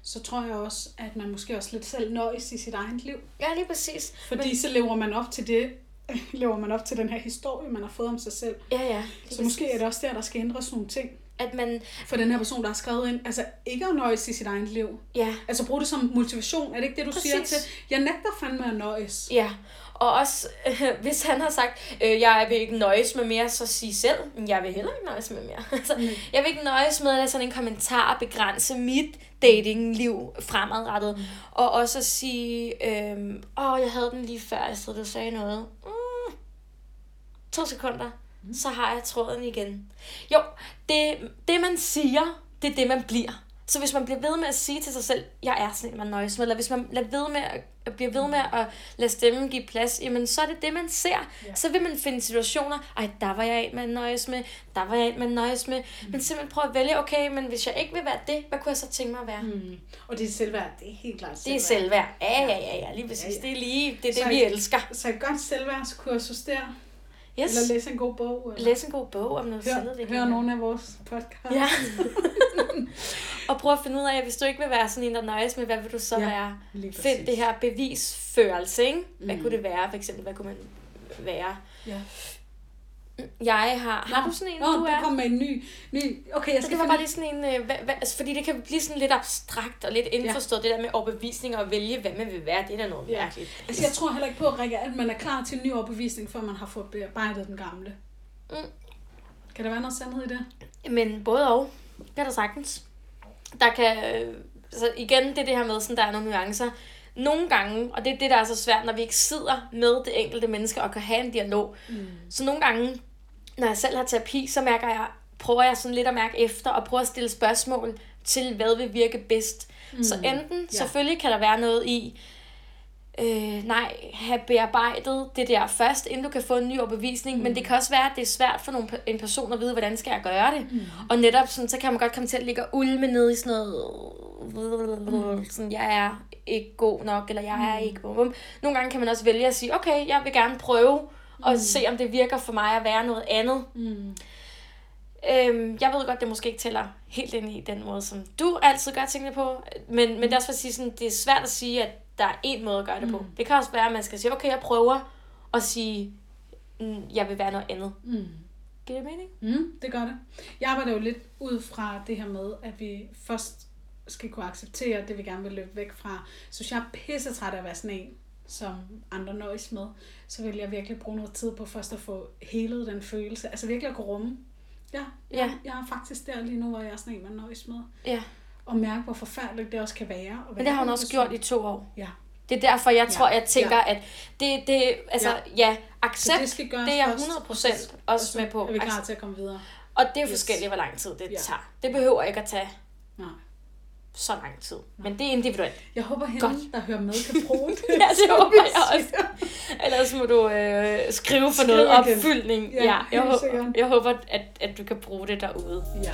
så tror jeg også, at man måske også lidt selv nøjes i sit eget liv. Ja, lige præcis. Fordi Men... så lever man op til det, (laughs) lever man op til den her historie, man har fået om sig selv. Ja, ja. Så måske præcis. er det også der, der skal ændres nogle ting. At man, For den her person, der har skrevet ind, altså ikke at nøjes i sit eget liv. ja, Altså brug det som motivation. Er det ikke det, du Præcis. siger til? Jeg nægter fandme at nøjes. ja. Og også, øh, (laughs) hvis han har sagt, øh, jeg vil ikke nøjes med mere, så sig selv, "Men jeg vil heller ikke nøjes med mere. (laughs) altså, Mm. Jeg vil ikke nøjes med at lade sådan en kommentar begrænse mit datingliv fremadrettet. Mm. Og også at sige, øh, åh, jeg havde den lige før, Astrid, du sagde noget. Mm, to sekunder, mm. så har jeg tråden igen. Jo, det, det man siger, det er det, man bliver. Så hvis man bliver ved med at sige til sig selv, jeg er sådan en, man nøjes med, eller hvis man lader ved med at, at bliver ved med at lade stemmen give plads, jamen så er det det, man ser. Ja. Så vil man finde situationer, ej, der var jeg en, man nøjes med, der var jeg en, man nøjes med. Mm. Men simpelthen prøve at vælge, okay, men hvis jeg ikke vil være det, hvad kunne jeg så tænke mig at være? Mm. Og det er selvværd. Det er helt klart Det er selvværd. Ja, ja, ja, ja, lige præcis. Ja, Ja. Det er lige, det er Så det, vi I- elsker. Så et godt selvværdskursus der. Yes. Eller læse en god bog. Eller Læs en god bog om noget hør, selvudvikling. hør nogle af vores podcast. Ja. (laughs) og prøv at finde ud af, hvis du ikke vil være sådan en, der nøjes med, hvad vil du så Ja, være? Find det her bevisførelse, ikke? Hvad Mm. kunne det være? For eksempel, hvad kunne man være? Ja. Jeg har... Har du sådan en, Nå, du du er? kom med en ny... ny okay, jeg skal det var finde... bare lige sådan en, øh, hvad, hvad, altså, fordi det kan blive sådan lidt abstrakt og lidt indforstået, ja. det der med overbevisning og vælge, hvad man vil være, det er da noget Ja. mærkeligt. Altså, jeg tror heller ikke på, Rikke, at man er klar til en ny overbevisning, før man har fået bearbejdet den gamle. Mm. Kan der være noget sandhed i det? Men både og, det er der sagtens. Der kan, øh, så igen, det er det her med, sådan, der er nogle nuancer. Nogle gange, og det er det, der er så svært, når vi ikke sidder med det enkelte menneske og kan have en dialog. Mm. Så nogle gange, når jeg selv har terapi, så mærker jeg, prøver jeg sådan lidt at mærke efter og prøver at stille spørgsmål til, hvad vil virke bedst. Mm. Så enten, ja. selvfølgelig kan der være noget i, øh, nej, have bearbejdet det der først, inden du kan få en ny overbevisning, mm. men det kan også være, at det er svært for nogle, en person at vide, hvordan skal jeg gøre det. Mm. Og netop sådan, så kan man godt komme til at ligge og ulme ned i sådan noget, mm. sådan, jeg er ikke god nok, eller jeg er mm. ikke... Nogle gange kan man også vælge at sige, okay, jeg vil gerne prøve, og mm. se, om det virker for mig at være noget andet. Mm. Øhm, jeg ved godt, det måske ikke tæller helt ind i den måde, som du altid gør tingene på, men, men det er også for at sige, sådan, det er svært at sige, at der er en måde at gøre det mm. på. Det kan også være, at man skal sige, okay, jeg prøver at sige, mm, jeg vil være noget andet. Mm. Giver det mening? Mm, det gør det. Jeg arbejder jo lidt ud fra det her med, at vi først skal kunne acceptere det, vi gerne vil løbe væk fra. Så jeg er pisse træt af at være sådan en, som andre nøjes med, så vil jeg virkelig bruge noget tid på først at få helet den følelse. Altså virkelig at kunne rumme. Ja, ja. Jeg, jeg er faktisk der lige nu, hvor jeg er sådan en, man nøjes med. Ja. Og mærke, hvor forfærdeligt det også kan være. være Men det har hun også gjort i to år. Ja. Det er derfor, jeg tror, ja. jeg tænker, ja. at det, det altså, ja, ja accept, det, skal det er jeg 100% også med på. Er vi klar til at komme videre? Og det er yes. forskelligt, hvor lang tid det ja. tager. Det behøver ikke at tage Nej så lang tid. Men det er individuelt. Jeg håber, hende, Godt. der hører med, kan bruge (laughs) det. ja, det håber jeg også. Ellers må du øh, skrive for noget opfyldning. Ja, ja jeg, håber, jeg håber, at, at du kan bruge det derude. Ja.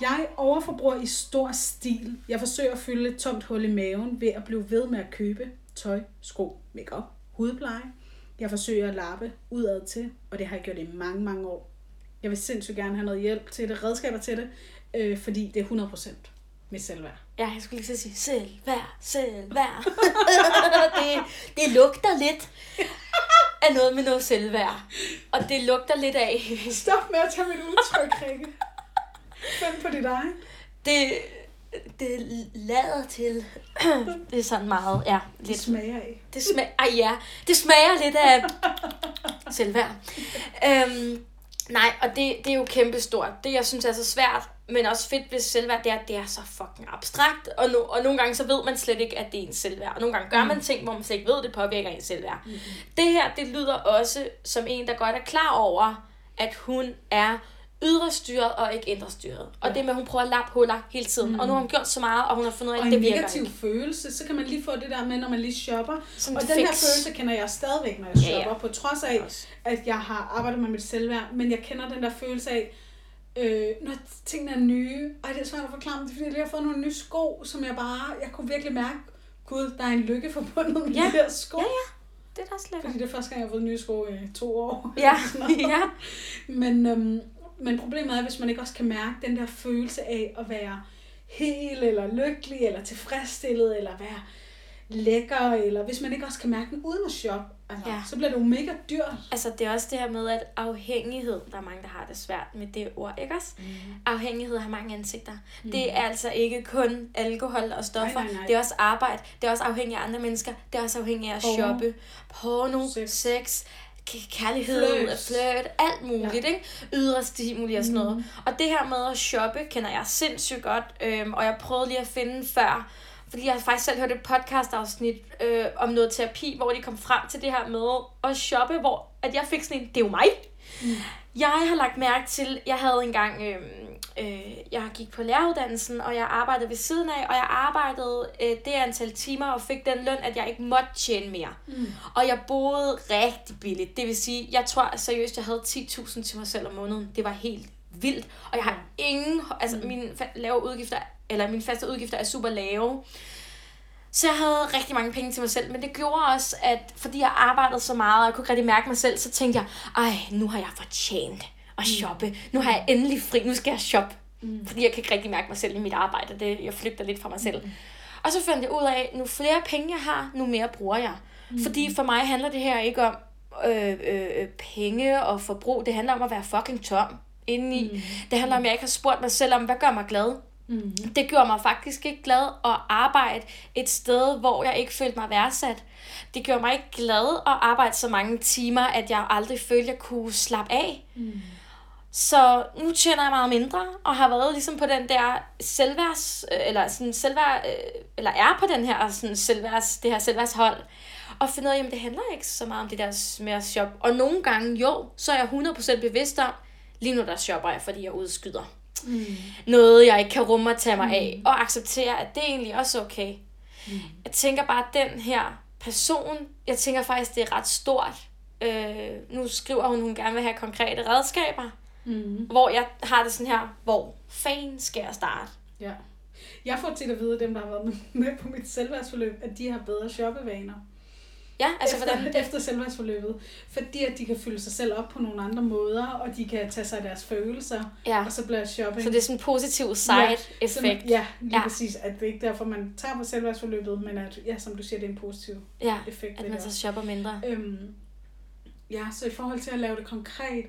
Jeg overforbruger i stor stil. Jeg forsøger at fylde et tomt hul i maven ved at blive ved med at købe tøj, sko, makeup, hudpleje, jeg forsøger at lappe udad til, og det har jeg gjort i mange, mange år. Jeg vil sindssygt gerne have noget hjælp til det, redskaber til det, øh, fordi det er 100% med selvværd. Ja, jeg skulle lige sige selvværd, selvværd. (laughs) det, det lugter lidt af noget med noget selvværd. Og det lugter lidt af... Stop med at tage mit udtryk, Rikke. Find på dit egen. Det, det lader til. (clears throat) det er sådan meget, ja. Lidt. Det smager af. Det smager, ej ja, det smager lidt af (laughs) selvværd. Øhm, nej, og det, det er jo kæmpestort. Det, jeg synes er så svært, men også fedt ved selvværd, det er, at det er så fucking abstrakt. Og, no, og nogle gange så ved man slet ikke, at det er en selvværd. Og nogle gange gør man mm. ting, hvor man slet ikke ved, at det påvirker en selvværd. Mm. Det her, det lyder også som en, der godt er klar over, at hun er ydre styret og ikke indre styret. Og ja. det med, at hun prøver at lappe huller hele tiden. Mm. Og nu har hun gjort så meget, og hun har fundet ud af, at det virker negativ ikke. følelse, så kan man lige få det der med, når man lige shopper. Som og den fix. her følelse kender jeg stadigvæk, når jeg shopper. Ja, ja. På trods af, at jeg har arbejdet med mit selvværd. Men jeg kender den der følelse af, øh, når tingene er nye. Ej, det er svært at forklare, men det er fordi, jeg lige har fået nogle nye sko, som jeg bare, jeg kunne virkelig mærke, gud, der er en lykke forbundet med ja. de her sko. Ja, ja. Det er da slet Fordi det er første gang, jeg har fået nye sko i to år. Ja, (laughs) ja. Men øhm, men problemet er, hvis man ikke også kan mærke den der følelse af at være hel, eller lykkelig, eller tilfredsstillet, eller være lækker, eller hvis man ikke også kan mærke den uden at shoppe, altså, ja. så bliver det jo mega dyrt. Altså det er også det her med, at afhængighed, der er mange, der har det svært med det ord, ikke også? Mm. Afhængighed har mange ansigter. Mm. Det er altså ikke kun alkohol og stoffer, nej, nej, nej. det er også arbejde, det er også afhængig af andre mennesker, det er også afhængig af at Porno. shoppe, porno, sex, sex kærlighed, flirt, flirt alt muligt, ja. ikke? Ydre stimuli og sådan noget. Mm. Og det her med at shoppe, kender jeg sindssygt godt, øhm, og jeg prøvede lige at finde før, fordi jeg har faktisk selv hørt et podcast-afsnit øh, om noget terapi, hvor de kom frem til det her med at shoppe, hvor at jeg fik sådan en, det er jo mig. Mm. Jeg har lagt mærke til, jeg havde engang, øh, øh, jeg gik på læreruddannelsen, og jeg arbejdede ved siden af, og jeg arbejdede øh, det antal timer, og fik den løn, at jeg ikke måtte tjene mere. Mm. Og jeg boede rigtig billigt. Det vil sige, jeg tror seriøst, jeg havde 10.000 til mig selv om måneden. Det var helt vildt. Og jeg har ingen, altså mm. mine lave udgifter, eller mine faste udgifter er super lave. Så jeg havde rigtig mange penge til mig selv, men det gjorde også, at fordi jeg arbejdede så meget, og jeg kunne rigtig mærke mig selv, så tænkte jeg, ej, nu har jeg fortjent at mm. shoppe. Nu har jeg endelig fri, nu skal jeg shoppe. Mm. Fordi jeg kan ikke rigtig mærke mig selv i mit arbejde, det, jeg flygter lidt fra mig selv. Mm. Og så fandt jeg ud af, nu flere penge jeg har, nu mere bruger jeg. Mm. Fordi for mig handler det her ikke om øh, øh, penge og forbrug, det handler om at være fucking tom indeni. Mm. Det handler om, at jeg ikke har spurgt mig selv om, hvad gør mig glad? Mm. Det gjorde mig faktisk ikke glad at arbejde et sted, hvor jeg ikke følte mig værdsat. Det gjorde mig ikke glad at arbejde så mange timer, at jeg aldrig følte, jeg kunne slappe af. Mm. Så nu tjener jeg meget mindre, og har været ligesom på den der selvværds, øh, eller sådan selvværd, øh, eller er på den her sådan selvværds, det her selvværdshold, og finde ud af, at det handler ikke så meget om det der med at shop. Og nogle gange, jo, så er jeg 100% bevidst om, lige nu der shopper jeg, fordi jeg udskyder. Mm. Noget, jeg ikke kan rumme at tage mig mm. af. Og acceptere, at det er egentlig også okay. Mm. Jeg tænker bare, at den her person, jeg tænker faktisk, det er ret stort. Øh, nu skriver hun, hun gerne vil have konkrete redskaber. Mm. Hvor jeg har det sådan her, hvor fanden skal jeg starte? Ja. Jeg får til at vide, at dem, der har været med på mit selvværdsforløb, at de har bedre shoppevaner. Ja, altså efter, hvordan? Efter selvværdsforløbet. Fordi at de kan fylde sig selv op på nogle andre måder, og de kan tage sig af deres følelser, ja. og så bliver shopping. Så det er sådan en positiv side-effekt. Ja, ja, lige ja. præcis. At det er ikke derfor, man tager på selvværdsforløbet, men at, ja, som du siger, det er en positiv ja, effekt. at man så shopper mindre. Øhm, ja, så i forhold til at lave det konkret,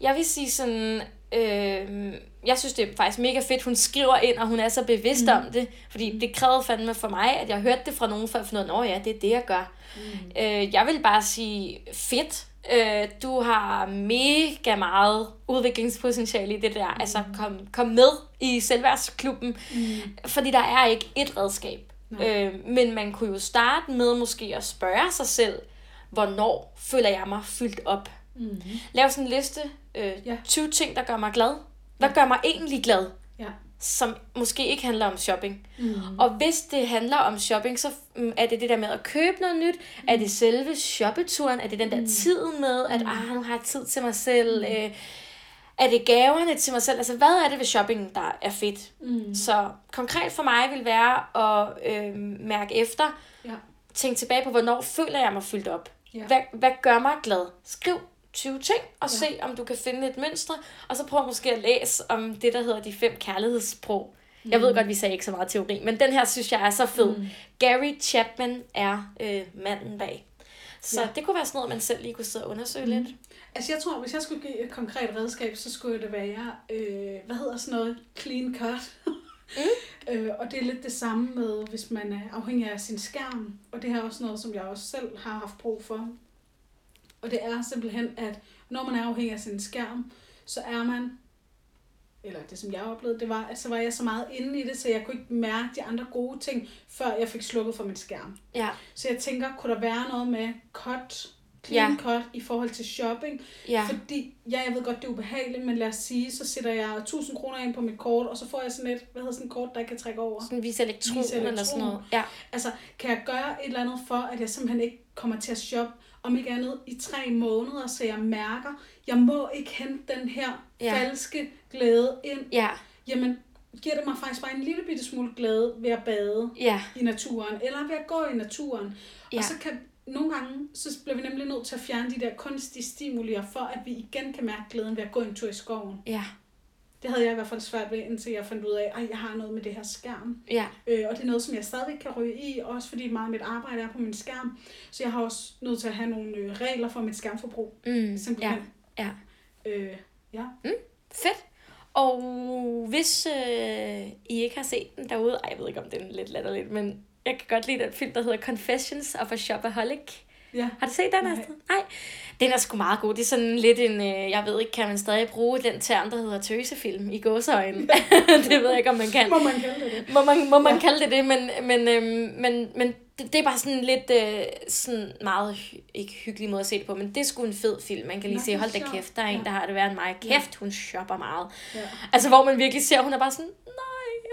jeg vil sige sådan, øh, jeg synes det er faktisk mega fedt, hun skriver ind, og hun er så bevidst mm. om det, fordi det krævede fandme for mig, at jeg hørte det fra nogen, for at finde ud af, ja, det er det, jeg gør. Mm. Øh, jeg vil bare sige, fedt, øh, du har mega meget udviklingspotentiale i det der, mm. altså kom, kom med i selvværdsklubben, mm. fordi der er ikke et redskab. Øh, men man kunne jo starte med måske at spørge sig selv, hvornår føler jeg mig fyldt op? Mm-hmm. Lav sådan en liste. Øh, ja. 20 ting, der gør mig glad. Hvad ja. gør mig egentlig glad? Ja. Som måske ikke handler om shopping. Mm-hmm. Og hvis det handler om shopping, så mm, er det det der med at købe noget nyt. Mm. Er det selve shoppeturen? Er det den der mm. tid med, at mm. ah, nu har jeg tid til mig selv? Mm. Øh, er det gaverne til mig selv? Altså, hvad er det ved shopping, der er fedt? Mm. Så konkret for mig vil være at øh, mærke efter. Ja. Tænk tilbage på, hvornår føler jeg mig fyldt op? Ja. Hvad, hvad gør mig glad? Skriv 20 ting, og ja. se, om du kan finde et mønster, og så prøv måske at læse om det, der hedder de fem kærlighedssprog. Mm. Jeg ved mm. godt, vi sagde ikke så meget teori, men den her synes jeg er så fed. Mm. Gary Chapman er øh, manden bag. Så ja. det kunne være sådan noget, man selv lige kunne sidde og undersøge mm. lidt. Altså jeg tror, hvis jeg skulle give et konkret redskab, så skulle det være, øh, hvad hedder sådan noget, clean cut. Mm. (laughs) øh, og det er lidt det samme med, hvis man er afhængig af sin skærm. Og det her er også noget, som jeg også selv har haft brug for. Og det er simpelthen, at når man er afhængig af sin skærm, så er man, eller det som jeg oplevede, det var, at så var jeg så meget inde i det, så jeg kunne ikke mærke de andre gode ting, før jeg fik slukket for min skærm. Ja. Så jeg tænker, kunne der være noget med cut, clean ja. cut i forhold til shopping? Ja. Fordi, ja, jeg ved godt, det er ubehageligt, men lad os sige, så sætter jeg 1000 kroner ind på mit kort, og så får jeg sådan et, hvad hedder sådan et kort, der ikke kan trække over? Sådan en vis elektron, vis elektron. eller sådan noget. Ja. Altså, kan jeg gøre et eller andet for, at jeg simpelthen ikke kommer til at shoppe om ikke andet i tre måneder, så jeg mærker, jeg må ikke hente den her ja. falske glæde ind. Ja. Jamen, giver det mig faktisk bare en lille bitte smule glæde ved at bade ja. i naturen, eller ved at gå i naturen. Ja. Og så kan nogle gange, så bliver vi nemlig nødt til at fjerne de der kunstige stimulier, for at vi igen kan mærke glæden ved at gå en tur i skoven. Ja. Det havde jeg i hvert fald svært ved, indtil jeg fandt ud af, at jeg har noget med det her skærm. Ja. Øh, og det er noget, som jeg stadigvæk kan ryge i, også fordi meget af mit arbejde er på min skærm. Så jeg har også nødt til at have nogle øh, regler for mit skærmforbrug. Mm, simpelthen. Ja. ja. Øh, ja. Mm, fedt. Og hvis øh, I ikke har set den derude, ej, jeg ved ikke, om den er lidt latterligt, men jeg kan godt lide den film, der hedder Confessions of a Shopaholic. Ja. Har du set den, Astrid? Nej. Den er sgu meget god. Det er sådan lidt en, øh, jeg ved ikke, kan man stadig bruge den term, der hedder tøsefilm i gåseøjne? Ja. (laughs) det ved jeg ikke, om man kan. Må man kalde det det? Må man, må man ja. kalde det det, men, men, øhm, men, men det, det er bare sådan lidt øh, sådan meget, ikke hyggelig måde at se det på, men det er sgu en fed film. Man kan lige se, hold da kæft, der er en, der har det været en mig. Kæft, hun shopper meget. Ja. Altså, hvor man virkelig ser, hun er bare sådan,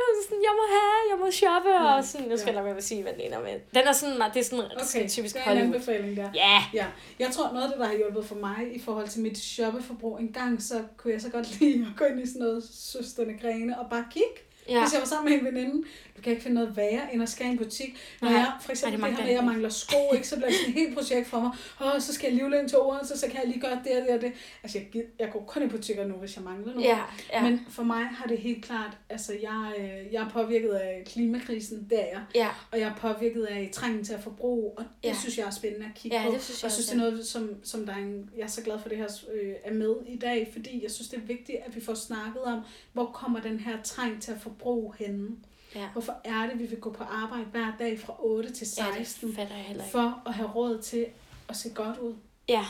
jeg, sådan, jeg må have, jeg må shoppe, mm. og sådan, nu skal jeg ja. med at sige, hvad den ender med. Den er sådan, det er sådan, okay, sådan typisk det er en anbefaling der. Ja. ja. Jeg tror, noget af det, der har hjulpet for mig i forhold til mit shoppeforbrug, en gang så kunne jeg så godt (laughs) lide at gå ind i sådan noget søsterne grene og bare kigge. Ja. Hvis jeg var sammen med en veninde, du kan ikke finde noget værre end at skære i en butik. Når jeg, for eksempel det, det her, jeg mangler sko, ikke, så bliver det sådan et helt projekt for mig. Åh, så skal jeg livle ind til Odense, så kan jeg lige gøre det og det og det. Altså, jeg, jeg går kun i butikker nu, hvis jeg mangler noget. Ja, ja. Men for mig har det helt klart, altså, jeg, øh, jeg er påvirket af klimakrisen, det er jeg. Ja. Og jeg er påvirket af trængen til at forbruge, og det ja. synes jeg er spændende at kigge ja, på. Det synes jeg, og jeg synes, det er noget, som, som der er en, jeg er så glad for det her øh, er med i dag, fordi jeg synes, det er vigtigt, at vi får snakket om, hvor kommer den her træng til at forbruge henne. Ja. Hvorfor er det, vi vil gå på arbejde hver dag fra 8 til 16? Ja, det for at have råd til at se godt ud. Ja,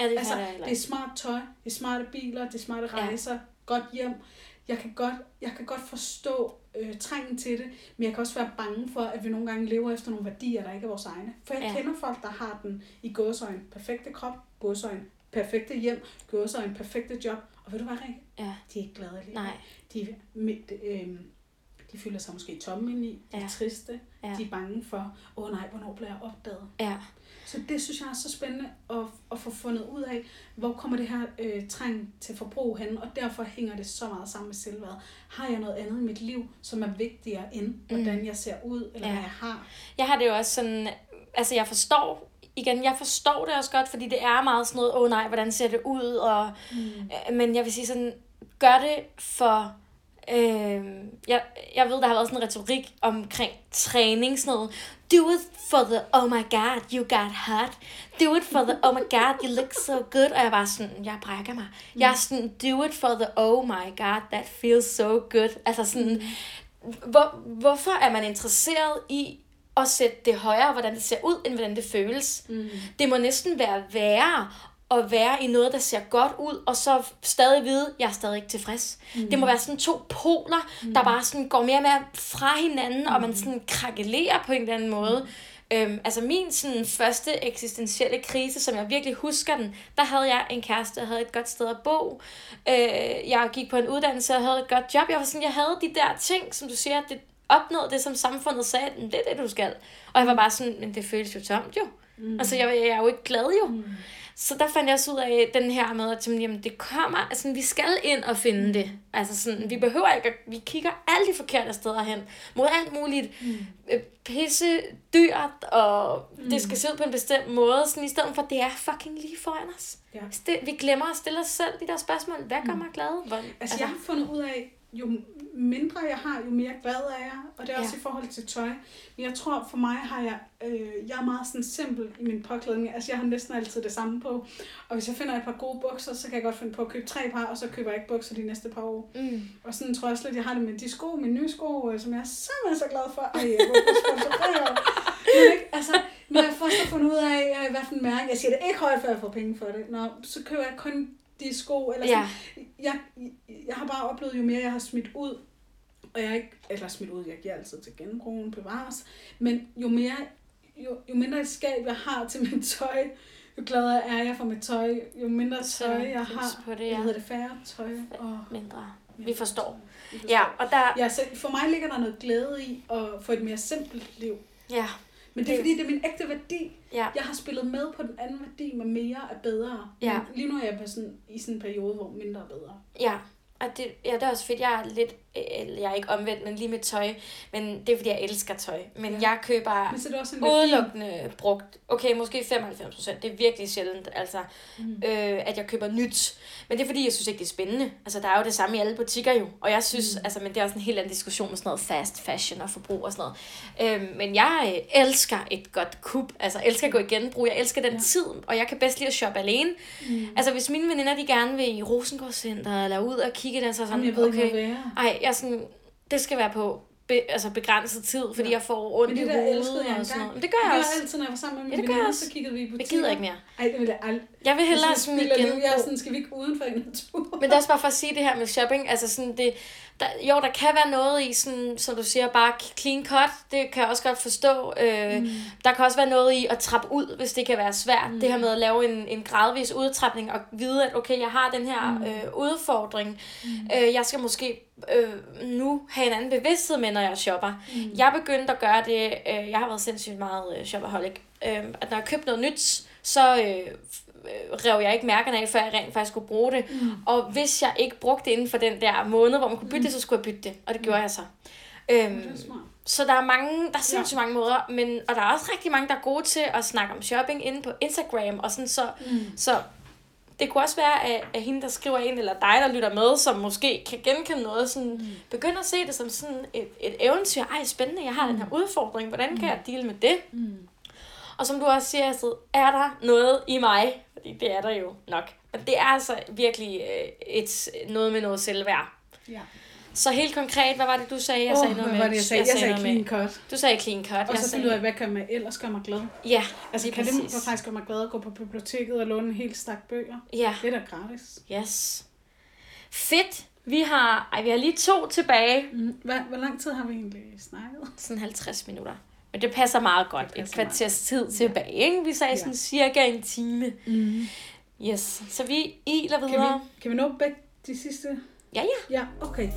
ja det altså, det er smart tøj, det er smarte biler, det er smarte rejser, ja. godt hjem. Jeg kan godt, jeg kan godt forstå øh, trængen til det, men jeg kan også være bange for, at vi nogle gange lever efter nogle værdier, der ikke er vores egne. For jeg ja. kender folk, der har den i gåsøjne perfekte krop, gåsøjne perfekte hjem, gjorde sig en perfekte job, og ved du hvad, Rikke? Ja. De er ikke glade lige. Nej. De, mit, øh, de føler sig måske tomme indeni, de er Ja. triste, Ja. de er bange for, åh nej, hvornår bliver jeg opdaget? Ja. Så det synes jeg er så spændende at, at få fundet ud af, hvor kommer det her øh, træng til forbrug hen, og derfor hænger det så meget sammen med selvværd. Har jeg noget andet i mit liv, som er vigtigere end, hvordan jeg ser ud, eller Ja. hvad jeg har? Jeg har det jo også sådan, altså jeg forstår, igen, jeg forstår det også godt, fordi det er meget sådan noget, åh oh, nej, hvordan ser det ud, og, mm. men jeg vil sige sådan, gør det for, øh, jeg, jeg ved, der har været sådan en retorik omkring træning, sådan noget, do it for the, oh my god, you got hot, do it for the, oh my god, you look so good, og jeg var sådan, jeg brækker mig, jeg er sådan, do it for the, oh my god, that feels so good, altså sådan, hvor, hvorfor er man interesseret i at sætte det højere, hvordan det ser ud, end hvordan det føles? Mm. Det må næsten være værre at være i noget, der ser godt ud, og så stadig vide, at jeg er stadig ikke tilfreds. Mm. Det må være sådan to poler, mm. der bare sådan går mere og mere fra hinanden, mm. og man sådan krakelerer på en eller anden måde. Øhm, altså min sådan, første eksistentielle krise, som jeg virkelig husker den, der havde jeg en kæreste, jeg havde et godt sted at bo. Øh, jeg gik på en uddannelse, og havde et godt job. Jeg var sådan, jeg havde de der ting, som du siger, det opnåede det, som samfundet sagde, "Men det er det, du skal. Og jeg var bare sådan, men det føles jo tomt jo. Mm. Altså, jeg, jeg er jo ikke glad jo. Mm. Så der fandt jeg også ud af den her med, at jamen, det kommer, altså vi skal ind og finde det. Altså sådan, vi behøver ikke, at, vi kigger alle de forkerte steder hen, mod alt muligt mm. pisse dyrt, og mm. det skal se ud på en bestemt måde, sådan i stedet for, at det er fucking lige foran os. Ja. Stil, vi glemmer at stille os selv de der spørgsmål. Hvad gør mig glad? Hvor, Altså, jeg har fundet ud af, jo mindre jeg har, jo mere glad er jeg. Og det er også Ja. i forhold til tøj. Men jeg tror, for mig har jeg, øh, jeg er meget sådan simpel i min påklædning. Altså, jeg har næsten altid det samme på. Og hvis jeg finder et par gode bukser, så kan jeg godt finde på at købe tre par, og så køber jeg ikke bukser de næste par år. Mm. Og sådan tror jeg også lidt, jeg har det med de sko, mine nye sko, øh, som jeg er simpelthen så glad for. Ej, jeg. Men ikke, altså, når jeg først har fundet ud af, øh, hvad for en mærke, jeg siger det ikke højt, før jeg får penge for det. Nå, så køber jeg kun de sko, eller sådan. Ja. Jeg, jeg har bare oplevet, jo mere jeg har smidt ud, og jeg ikke, eller smidt ud, jeg giver altid til genbrugen, bevares, men jo mere, jo, jo mindre et skab jeg har til mit tøj, jo gladere er jeg for mit tøj, jo mindre tøj jeg har, på det, det, ja. ja. hedder det færre tøj, og Mindre. Vi forstår. Vi forstår. Ja, og der... Ja, så for mig ligger der noget glæde i at få et mere simpelt liv. Ja, Men det er Det- fordi, det er min ægte værdi. ja. Jeg har spillet med på den anden værdi med mere er bedre. Ja. Men lige nu er jeg på sådan, i sådan en periode, hvor mindre er bedre. Ja, og det, ja, det er også fedt. Jeg er lidt, jeg er ikke omvendt, men lige med tøj. Men det er fordi, jeg elsker tøj. Men Ja. jeg køber Men så er det også en udelukkende brugt. Okay, måske 95 procent. Det er virkelig sjældent, altså, Mm. øh, at jeg køber nyt. Men det er fordi, jeg synes ikke, det er spændende. Altså, der er jo det samme i alle butikker jo. Og jeg synes, mm. altså, men det er også en helt anden diskussion med sådan noget fast fashion og forbrug og sådan noget. Øh, men jeg øh, elsker et godt kub. Altså, jeg elsker at gå i genbrug. Jeg elsker den Ja. tid, og jeg kan bedst lide at shoppe alene. Mm. Altså, hvis mine veninder, de gerne vil i Rosengård Center, eller ud og kigge der, så er Jamen, sådan, jeg ved ikke, okay, ej, jeg er sådan, det skal være på be, altså begrænset tid, fordi Ja. jeg får ondt i det hovedet jeg og sådan noget. Men det gør jeg det også. gør altid, når jeg var sammen med Ja, mine det gør jeg veninder, også. så kiggede vi i Jeg butikker. gider ikke mere. Ej, det vil jeg aldrig. Jeg vil hellere i spilder liv. Jeg er sådan, skal vi ikke uden for en natur? Men det er også bare for at sige det her med shopping, altså sådan det, der, jo, der kan være noget i, sådan, som du siger, bare clean cut, det kan jeg også godt forstå. Øh, mm. Der kan også være noget i at trappe ud, hvis det kan være svært. Mm. Det her med at lave en, en gradvis udtrapning og vide, at okay, jeg har den her mm. øh, udfordring. Mm. Øh, jeg skal måske øh, nu have en anden bevidsthed med, når jeg shopper. Mm. Jeg begyndte at gøre det, øh, jeg har været sindssygt meget øh, shopaholic, øh, at når jeg købte noget nyt, så øh, rev jeg ikke mærkerne af, før jeg rent faktisk skulle bruge det. Mm. Og hvis jeg ikke brugte det inden for den der måned, hvor man kunne bytte det, så skulle jeg bytte det. Og det gjorde jeg så. Øhm, så der er mange, der er sindssygt mange måder, men, og der er også rigtig mange, der er gode til at snakke om shopping inde på Instagram, og sådan så, Mm. så det kunne også være, at, at hende, der skriver ind, eller dig, der lytter med, som måske kan genkende noget, sådan, mm. begynder at se det som sådan et, et eventyr. Ej, spændende, jeg har den her udfordring, hvordan kan jeg deale med det? Mm. Og som du også siger, Astrid, er der noget i mig? Fordi det er der jo nok. Men det er altså virkelig øh, et, noget med noget selvværd. Ja. Så helt konkret, hvad var det, du sagde? Jeg Åh, sagde noget hvad med, var det, jeg sagde? Jeg sagde noget clean cut. Du sagde clean cut. Og jeg så sagde, ud af, hvad kan man ellers gøre mig glad? Ja, Altså, kan det præcis. faktisk gøre mig glad at gå på biblioteket og låne en hel stak bøger? Ja, Det er da gratis. yes. Fedt. Vi har, ej, vi har lige to tilbage. Mm. Hvad, hvor lang tid har vi egentlig snakket? Sådan 50 minutter. Men det passer meget godt. Det passer Et kvarters tid tilbage, ikke? Vi sagde Ja. sådan cirka en time. Mm. Yes, så vi iler Kan videre. vi, kan vi nå begge de sidste? Ja, ja. Ja, okay.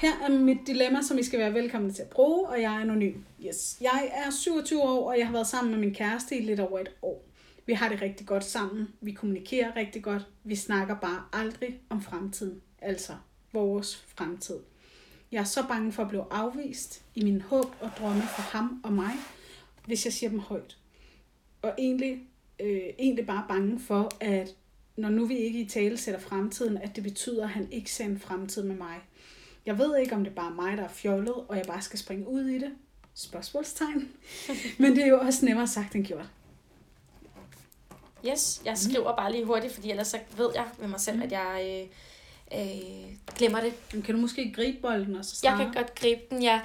Her er mit dilemma, som I skal være velkomne til at bruge, og jeg er anonym. Yes. Jeg er 27 år, og jeg har været sammen med min kæreste i lidt over et år. Vi har det rigtig godt sammen. Vi kommunikerer rigtig godt. Vi snakker bare aldrig om fremtiden. Altså vores fremtid. Jeg er så bange for at blive afvist i min håb og drømme for ham og mig, hvis jeg siger dem højt. Og egentlig, øh, egentlig bare bange for, at når nu vi ikke i tale sætter fremtiden, at det betyder, at han ikke ser en fremtid med mig. Jeg ved ikke, om det er bare mig, der er fjollet, og jeg bare skal springe ud i det. Spørgsmålstegn. (laughs) Men det er jo også nemmere sagt end gjort. Yes, jeg skriver bare lige hurtigt, fordi ellers så ved jeg ved mig selv, at jeg øh, øh, glemmer det. Men kan du måske gribe bolden og så Jeg starte? kan godt gribe den, ja.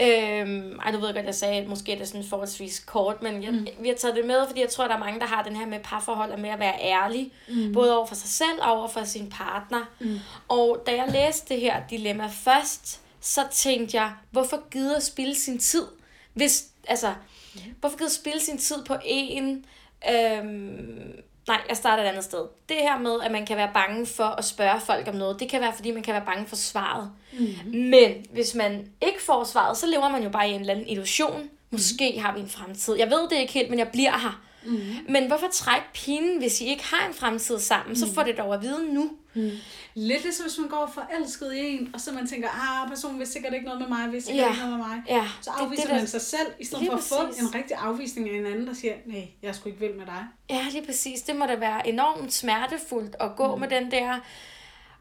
Øhm, ej, du ved godt, jeg sagde, at måske er det sådan forholdsvis kort, men jeg, mm. vi har taget det med, fordi jeg tror, der er mange, der har den her med parforhold og med at være ærlig, mm. både over for sig selv og over for sin partner. Mm. Og da jeg læste det her dilemma først, så tænkte jeg, hvorfor gider at spille sin tid? Hvis, altså, mm. hvorfor gider at spille sin tid på en... Øhm, nej, jeg starter et andet sted. Det her med, at man kan være bange for at spørge folk om noget, det kan være, fordi man kan være bange for svaret. Mm. Men hvis man ikke får svaret, så lever man jo bare i en eller anden illusion. Måske mm. har vi en fremtid. Jeg ved det ikke helt, men jeg bliver her. Mm. Men hvorfor trække pinen, hvis I ikke har en fremtid sammen? Mm. Så får det dog at vide nu. Mm. Lidt ligesom hvis man går forelsket i en, og så man tænker, ah, personen vil sikkert ikke noget med mig, vil sikkert Ja. ikke noget med mig. Ja, Så det- afviser det der- man sig selv, i stedet Lige for at få præcis. en rigtig afvisning af en anden, der siger, nej, jeg sgu ikke vild med dig. Ja, lige præcis. Det må da være enormt smertefuldt at gå mm. med den der,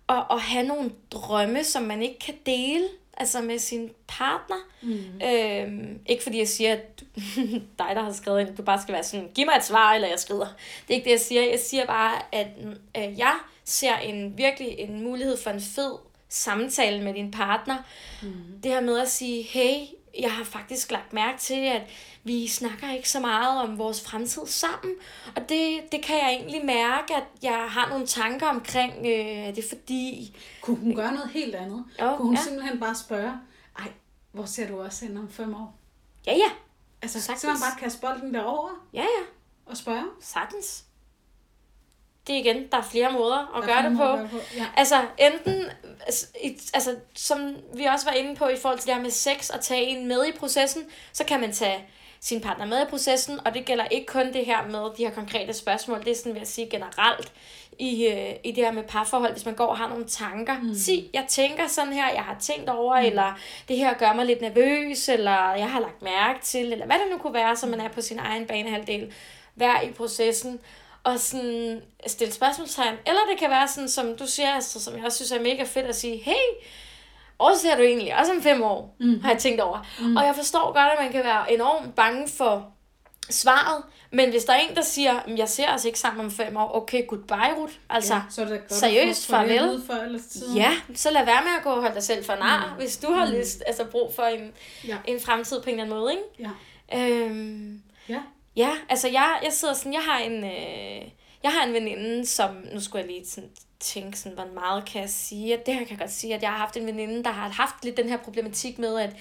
og, og have nogle drømme, som man ikke kan dele, altså med sin partner. Mm. Øhm, ikke fordi jeg siger, at (laughs) dig, der har skrevet ind, du bare skal være sådan, giv mig et svar, eller jeg skrider. Det er ikke det, jeg siger. Jeg siger bare, at øh, jeg ser en virkelig en mulighed for en fed samtale med din partner. Mm. Det her med at sige, hey, jeg har faktisk lagt mærke til, at vi snakker ikke så meget om vores fremtid sammen. Og det, det kan jeg egentlig mærke, at jeg har nogle tanker omkring, øh, er det fordi... Kunne hun gøre noget helt andet? Jo, Kunne hun ja. simpelthen bare spørge, ej, hvor ser du også hen om fem år? Ja, ja, Altså, Sagtens. så man bare kaste bolden derover ja, ja, og spørge. sagtens. Det er igen, der er flere måder at Der er gøre det på. gøre på, ja. Altså, enten, altså, altså, som vi også var inde på i forhold til det her med sex, at tage en med i processen, så kan man tage sin partner med i processen, og det gælder ikke kun det her med de her konkrete spørgsmål, det er sådan, vil jeg sige, generelt i, øh, i det her med parforhold, hvis man går og har nogle tanker. Mm. Sig, jeg tænker sådan her, jeg har tænkt over, mm. eller det her gør mig lidt nervøs, eller jeg har lagt mærke til, eller hvad det nu kunne være, så man er på sin egen banehalvdel. Vær i processen, og sådan stille spørgsmålstegn. Eller det kan være sådan, som du siger, Astrid, som jeg også synes er mega fedt at sige, hey, hvor ser du egentlig? Også om fem år, mm. har jeg tænkt over. Mm. Og jeg forstår godt, at man kan være enormt bange for svaret, men hvis der er en, der siger, "Men jeg ser os ikke sammen om fem år, okay, goodbye, Ruth. Altså, ja, så er det godt seriøst, at farvel. siden. Ja, så lad være med at gå og holde dig selv for nar, mm. hvis du har lyst, altså brug for en, Ja. en fremtid på en eller anden måde, ikke? Ja. Øhm, ja. Ja, altså jeg, jeg sidder sådan, jeg har en, øh, jeg har en veninde, som, nu skulle jeg lige sådan tænke sådan, hvor meget kan jeg sige, at det her kan jeg godt sige, at jeg har haft en veninde, der har haft lidt den her problematik med, at,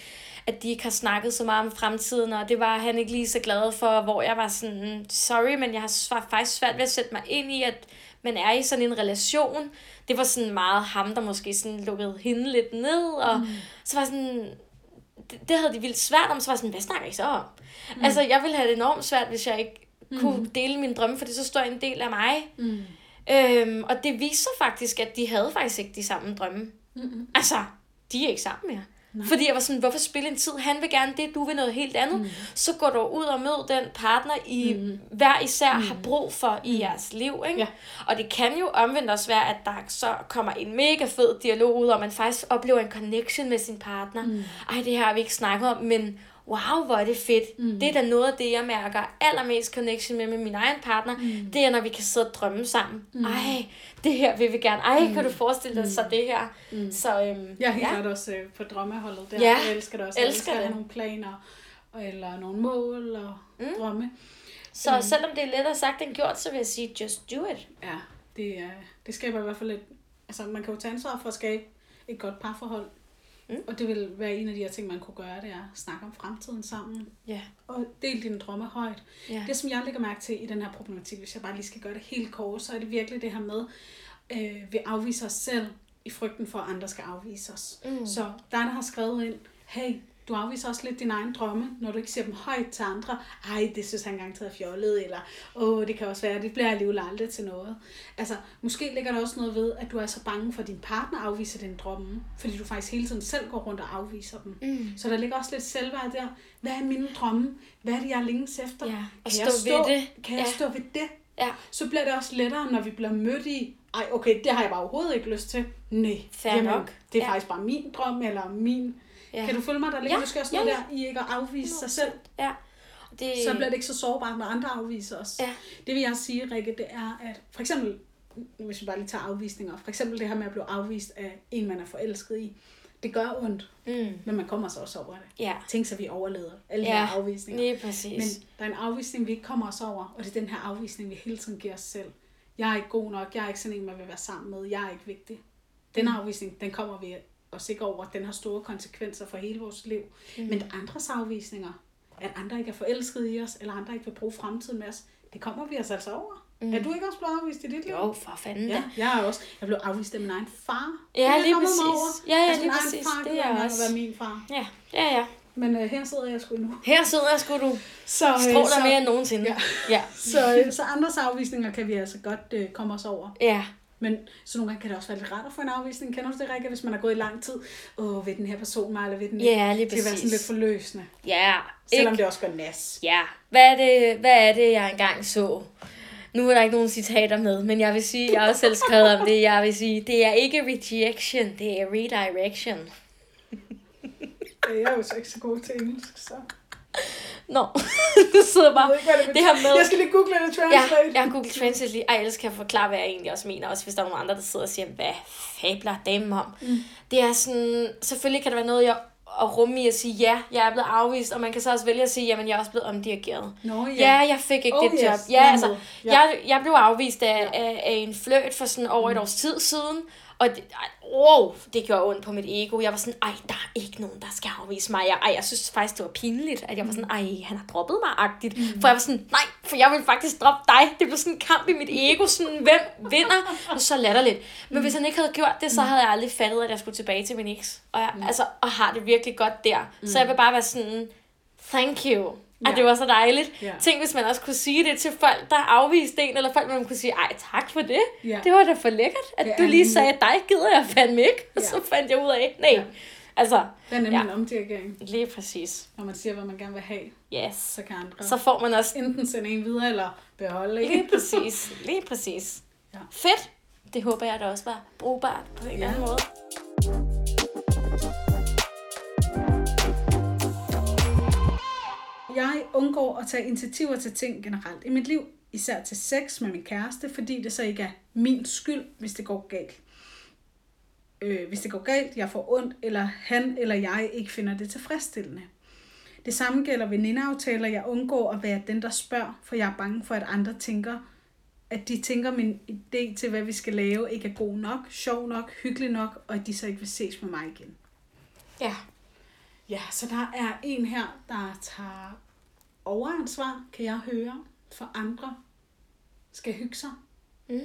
at de ikke har snakket så meget om fremtiden, og det var han ikke lige så glad for, hvor jeg var sådan, sorry, men jeg har faktisk svært ved at sætte mig ind i, at man er i sådan en relation. Det var sådan meget ham, der måske sådan lukkede hende lidt ned, og mm. så var sådan, det, det havde de vildt svært om, så var jeg sådan, hvad snakker I så om? Mm. Altså, jeg ville have det enormt svært, hvis jeg ikke mm. kunne dele min drømme, for det så står en del af mig. Mm. Øhm, og det viste sig faktisk, at de havde faktisk ikke de samme drømme. Mm-mm. Altså, de er ikke sammen mere. Nej. Fordi jeg var sådan, hvorfor spille en tid? Han vil gerne det, du vil noget helt andet. Mm. Så går du ud og mød den partner, I mm. hver især mm. har brug for i jeres liv. Ikke? Ja. Og det kan jo omvendt også være, at der så kommer en mega fed dialog ud, og man faktisk oplever en connection med sin partner. Mm. Ej, det her har vi ikke snakket om, men wow, hvor er det fedt. Mm. Det er da noget af det, jeg mærker allermest connection med med min egen partner. Mm. Det er, når vi kan sidde og drømme sammen. Mm. Ej, det her vil vi gerne. Ej, mm. kan du forestille dig så det her? Mm. Så øhm, Jeg er helt ja. klart også øh, på drømmeholdet der. Ja, Jeg elsker det også. elsker jeg elsker at det. have nogle planer, eller nogle mål og mm. drømme. Så mm. selvom det er lettere sagt end gjort, så vil jeg sige, just do it. Ja, det, er, det skaber i hvert fald et... Altså, man kan jo tage ansvar for at skabe et godt parforhold. Mm. Og det vil være en af de her ting, man kunne gøre, det er at snakke om fremtiden sammen. Ja. Og del dine drømme højt. Ja. Det, som jeg lægger mærke til i den her problematik, hvis jeg bare lige skal gøre det helt kort, så er det virkelig det her med, øh, vi afviser os selv i frygten for, at andre skal afvise os. Mm. Så der, der har skrevet ind, hey, du afviser også lidt dine egne drømme, når du ikke siger dem højt til andre. Ej, det synes han engang taget fjollet, eller åh, det kan også være, det bliver alligevel aldrig til noget. Altså, måske ligger der også noget ved, at du er så bange for, at din partner afviser din drømme, fordi du faktisk hele tiden selv går rundt og afviser dem. Mm. Så der ligger også lidt selvværd der. Hvad er mine drømme? Hvad er det, jeg længes efter? Ja, og kan stå jeg stå ved det. Kan jeg Ja. stå ved det? Ja. Så bliver det også lettere, når vi bliver mødt i, ej, okay, det har jeg bare overhovedet ikke lyst til. Nej, Fair nok. det er Ja. faktisk bare min drøm, eller min Ja. kan du følge mig? Der ligger Ja, måske også noget ja. der i ikke at afvise sig selv. Ja. Det, Så bliver det ikke så sårbart, når andre afviser os. Ja. Det vil jeg sige, Rikke, det er, at for eksempel, hvis vi bare lige tager afvisninger, for eksempel det her med at blive afvist af en, man er forelsket i, det gør ondt, Mm. men man kommer sig også over det. Ja. Tænk så, vi overleder alle de Ja, her afvisninger. lige præcis. Men der er en afvisning, vi ikke kommer os over, og det er den her afvisning, vi hele tiden giver os selv. Jeg er ikke god nok, jeg er ikke sådan en, man vil være sammen med, jeg er ikke vigtig. Den Mm. afvisning, den kommer vi os ikke over, den har store konsekvenser for hele vores liv. Mm. Men andres afvisninger, at andre ikke er forelsket i os, eller andre ikke vil bruge fremtiden med os, det kommer vi os altså over. Mm. Er du ikke også blevet afvist i dit liv? Jo, for fanden Ja, jeg er også. Jeg blev afvist af min egen far. Ja, lige præcis. over. Ja, ja, altså, lige præcis. Far, Det er også. være min far. Ja, ja, ja. Men øh, her sidder jeg sgu endnu. Her sidder jeg sgu du. Så, øh, Stråler så, mere end nogensinde. Ja. Ja. (laughs) så, øh, så andres afvisninger kan vi altså godt øh, komme os over. Ja. Men så nogle gange kan det også være lidt rart at få en afvisning. Kender du det, Rikke, hvis man har gået i lang tid? Åh, ved den her person mig, eller ved den Ja, lige Det kan være sådan lidt præcis. forløsende. Ja. Selvom Ikke? det også gør nas. Ja. Hvad er, det, hvad er det, jeg engang så? Nu er der ikke nogen citater med, men jeg vil sige, jeg har også selv skrevet om det, jeg vil sige, det er ikke rejection, det er redirection. (laughs) Jeg er jo så ikke så god til engelsk, så... (laughs) Nå, (laughs) du sidder Jeg bare... ved det Det her med- Jeg skal lige google det, Ja, translate. jeg har Google Translate lige. Ej, ellers kan jeg forklare, hvad jeg egentlig også mener. Også hvis der er nogle andre, der sidder og siger, hvad fabler damen om? Mm. Det er sådan, selvfølgelig kan der være noget, jeg at rumme i at sige, ja, jeg er blevet afvist, og man kan så også vælge at sige, jamen, jeg er også blevet omdirigeret. Nå, ja. Ja, jeg fik ikke Oh, det yes, job. jeg Ja, altså. Ja. jeg, jeg blev afvist af, af, af en fløjt for sådan over et års tid siden, og det, wow, det gjorde ondt på mit ego. Jeg var sådan, ej, der er ikke nogen, der skal afvise mig. Jeg, ej, jeg synes faktisk, det var pinligt, at jeg var sådan, ej, han har droppet mig-agtigt. Mm. For jeg var sådan, nej, for jeg vil faktisk droppe dig. Det blev sådan en kamp i mit ego, sådan, hvem vinder? Var så latterligt. Men hvis han ikke havde gjort det, så havde jeg aldrig fattet, at jeg skulle tilbage til min eks. Og jeg, altså, og har det virkelig godt der. Så jeg vil bare være sådan, thank you. At Ja. det var så dejligt. Ja. Tænk, hvis man også kunne sige det til folk, der afviste en, eller folk, man kunne sige, ej, tak for det. Ja. Det var da for lækkert, at Det du lige sagde, dig gider jeg fandme ikke. Og Ja. så fandt jeg ud af, nej. Ja. Altså, Det er nemlig Ja. en omdirigering. lige præcis. Når man siger, hvad man gerne vil have, Yes. så kan andre Så får man også enten sende en videre, eller beholde en. lige præcis. Lige præcis. Ja. Fedt. Det håber jeg da også var brugbart på en eller Ja. anden måde. Jeg undgår at tage initiativer til ting generelt i mit liv, især til sex med min kæreste, fordi det så ikke er min skyld, hvis det går galt. Øh, hvis det går galt, jeg får ondt, eller han eller jeg ikke finder det tilfredsstillende. Det samme gælder venindeaftaler. Jeg undgår at være den, der spørger, for jeg er bange for, at andre tænker, at de tænker, min idé til, hvad vi skal lave, ikke er god nok, sjov nok, hyggelig nok, og at de så ikke vil ses med mig igen. Ja. Ja, så der er en her, der tager overansvar, kan jeg høre, for andre skal hygge sig. Mm.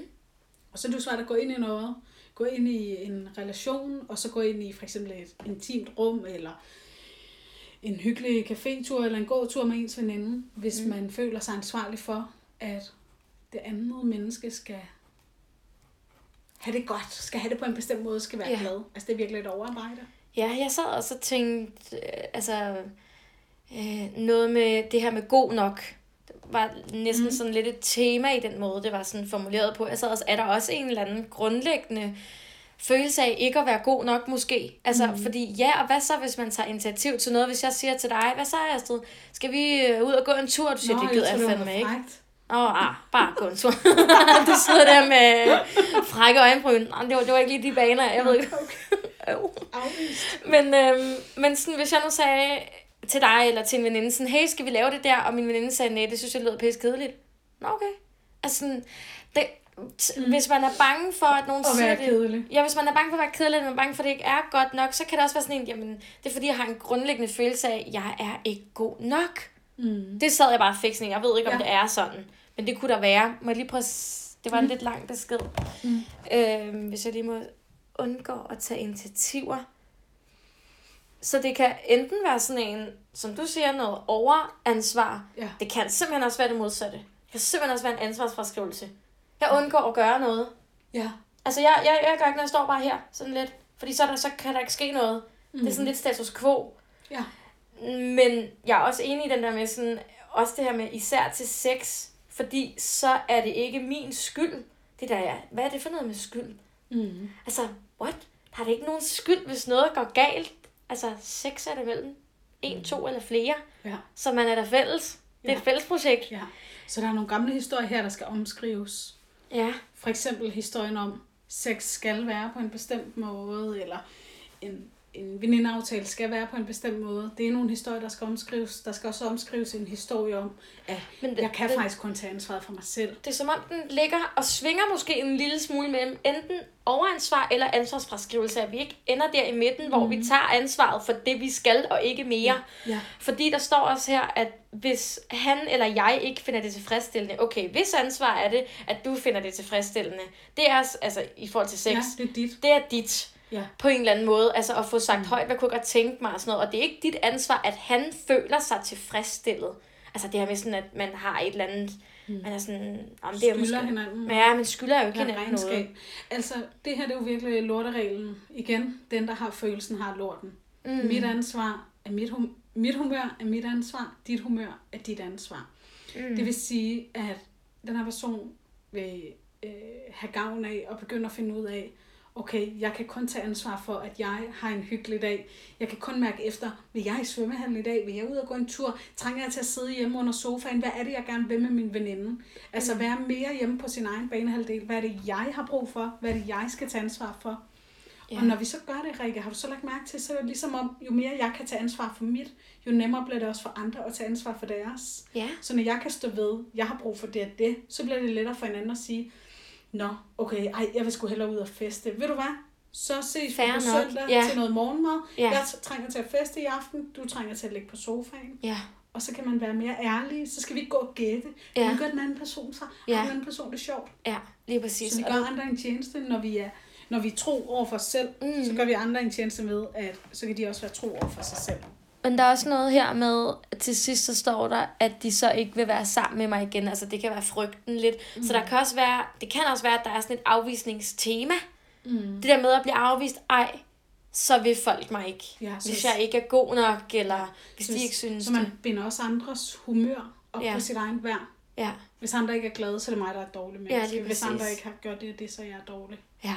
Og så er det jo svært at gå ind i noget, gå ind i en relation, og så gå ind i for eksempel et intimt rum, eller en hyggelig cafétur, eller en gåtur med ens veninde, hvis mm. man føler sig ansvarlig for, at det andet menneske skal have det godt, skal have det på en bestemt måde, skal være Ja. glad. Altså det er virkelig et overarbejde. Ja, jeg sad også og tænkte, øh, altså, øh, noget med det her med god nok, det var næsten mm. sådan lidt et tema i den måde, det var sådan formuleret på. Jeg sad også, er der også en eller anden grundlæggende følelse af ikke at være god nok måske? Altså, mm. fordi ja, og hvad så, hvis man tager initiativ til noget? Hvis jeg siger til dig, hvad så Astrid? Skal vi øh, ud og gå en tur? Du siger, det gider jeg fandme ikke. Åh, oh, ah, bare gå en tur. (laughs) du sidder der med frække øjenbryn. Nej, det var, det var ikke lige de baner, jeg ved ikke. (laughs) Afvist. Men, øhm, men sådan, hvis jeg nu sagde til dig eller til en veninde, sådan, hey, skal vi lave det der? Og min veninde sagde, nej, det synes jeg lyder pisse kedeligt. Nå, okay. Altså sådan, det, mm. hvis man er bange for, at nogen Og siger det... kedelig. Ja, hvis man er bange for at være kedelig, eller man er bange for, at det ikke er godt nok, så kan det også være sådan en, jamen, det er fordi, jeg har en grundlæggende følelse af, at jeg er ikke god nok. Mm. Det sad jeg bare og fik sådan, en, jeg ved ikke, om Ja. det er sådan. Men det kunne der være. Må jeg lige prøve at Det var en lidt lang besked. Mm. Øh, hvis jeg lige må undgå at tage initiativer. Så det kan enten være sådan en, som du siger, noget overansvar. Ja. Det kan simpelthen også være det modsatte. Det kan simpelthen også være en ansvarsfraskrivelse. Jeg undgår at gøre noget. Ja. Altså, jeg, jeg, jeg gør ikke, når jeg står bare her, sådan lidt. Fordi så, er der, så kan der ikke ske noget. Mm. Det er sådan lidt status quo. Ja. Men jeg er også enig i den der med sådan, også det her med især til sex, fordi så er det ikke min skyld. Det der er, hvad er det for noget med skyld? Mm. Altså, what? Der er det ikke nogen skyld, hvis noget går galt. Altså, sex er det mellem en, to eller flere. Ja. Så man er der fælles. Det er Ja. et fælles projekt. ja. Så der er nogle gamle historier her, der skal omskrives. Ja. For eksempel historien om, sex skal være på en bestemt måde, eller en, en venindeaftale skal være på en bestemt måde. Det er nogle historier, der skal omskrives. Der skal også omskrives en historie om, at Men det- jeg kan det- faktisk kun tage ansvaret for mig selv. Det er som om, den ligger og svinger måske en lille smule mellem enten overansvar eller ansvarsfraskrivelse, at vi ikke ender der i midten, hvor vi tager ansvaret for det, vi skal, og ikke mere. Ja. Fordi der står også her, at hvis han eller jeg ikke finder det tilfredsstillende, okay, hvis ansvar er det, at du finder det tilfredsstillende, det er s- altså i forhold til sex, Ja, det er dit. det er dit Ja. på en eller anden måde, altså at få sagt mm. højt, hvad kunne jeg godt tænke mig og sådan noget, og det er ikke dit ansvar, at han føler sig tilfredsstillet. Altså det her med sådan, at man har et eller andet, mm. man er sådan, om det er måske... hinanden. Men ja, man skylder jo ikke Ja, hinanden regnskab. noget. Altså, det her det er jo virkelig lortereglen. Igen, den der har følelsen har lorten. Mm. Mit ansvar er mit, hum- mit humør er mit ansvar, dit humør er dit ansvar. Mm. Det vil sige, at den her person vil øh, have gavn af og begynde at finde ud af, okay, jeg kan kun tage ansvar for, at jeg har en hyggelig dag. Jeg kan kun mærke efter, vil jeg i svømmehallen i dag? Vil jeg ud og gå en tur? Trænger jeg til at sidde hjemme under sofaen? Hvad er det, jeg gerne vil med min veninde? Altså være mere hjemme på sin egen banehalvdel. Hvad er det, jeg har brug for? Hvad er det, jeg skal tage ansvar for? Ja. Ja. Og når vi så gør det, Rikke, har du så lagt mærke til, så er det ligesom om, jo mere jeg kan tage ansvar for mit, jo nemmere bliver det også for andre at tage ansvar for deres. Ja. Så når jeg kan stå ved, jeg har brug for det og det, så bliver det lettere for hinanden at sige, Nå, okay, ej, jeg vil sgu hellere ud og feste. Ved du hvad? Så ses vi Fair på nok, søndag ja. til noget morgenmad. Ja. Jeg trænger til at feste i aften, du trænger til at ligge på sofaen. Ja. Og så kan man være mere ærlig, så skal vi ikke gå og gætte. Ja. Ja. gør den anden person så? Ja. Den anden person det sjovt? Ja, lige præcis. Så vi Og gør andre en tjeneste, når vi er når vi er tro over for os selv, mm. så gør vi andre en tjeneste med, at så kan de også være tro over for sig selv. Men der er også noget her med, at til sidst så står der, at de så ikke vil være sammen med mig igen. Altså det kan være frygten lidt. Mm. Så der kan også være, det kan også være, at der er sådan et afvisningstema. Mm. Det der med at blive afvist, ej, så vil folk mig ikke. Ja, så hvis jeg ikke er god nok, eller hvis Så, de ikke synes så man det. binder også andres humør op Ja. ja. på sit egen værd. Ja, Hvis andre ikke er glade, så er det mig, der er et dårligt menneske. lige Hvis andre ikke har gjort det og det, så er jeg dårlig. ja.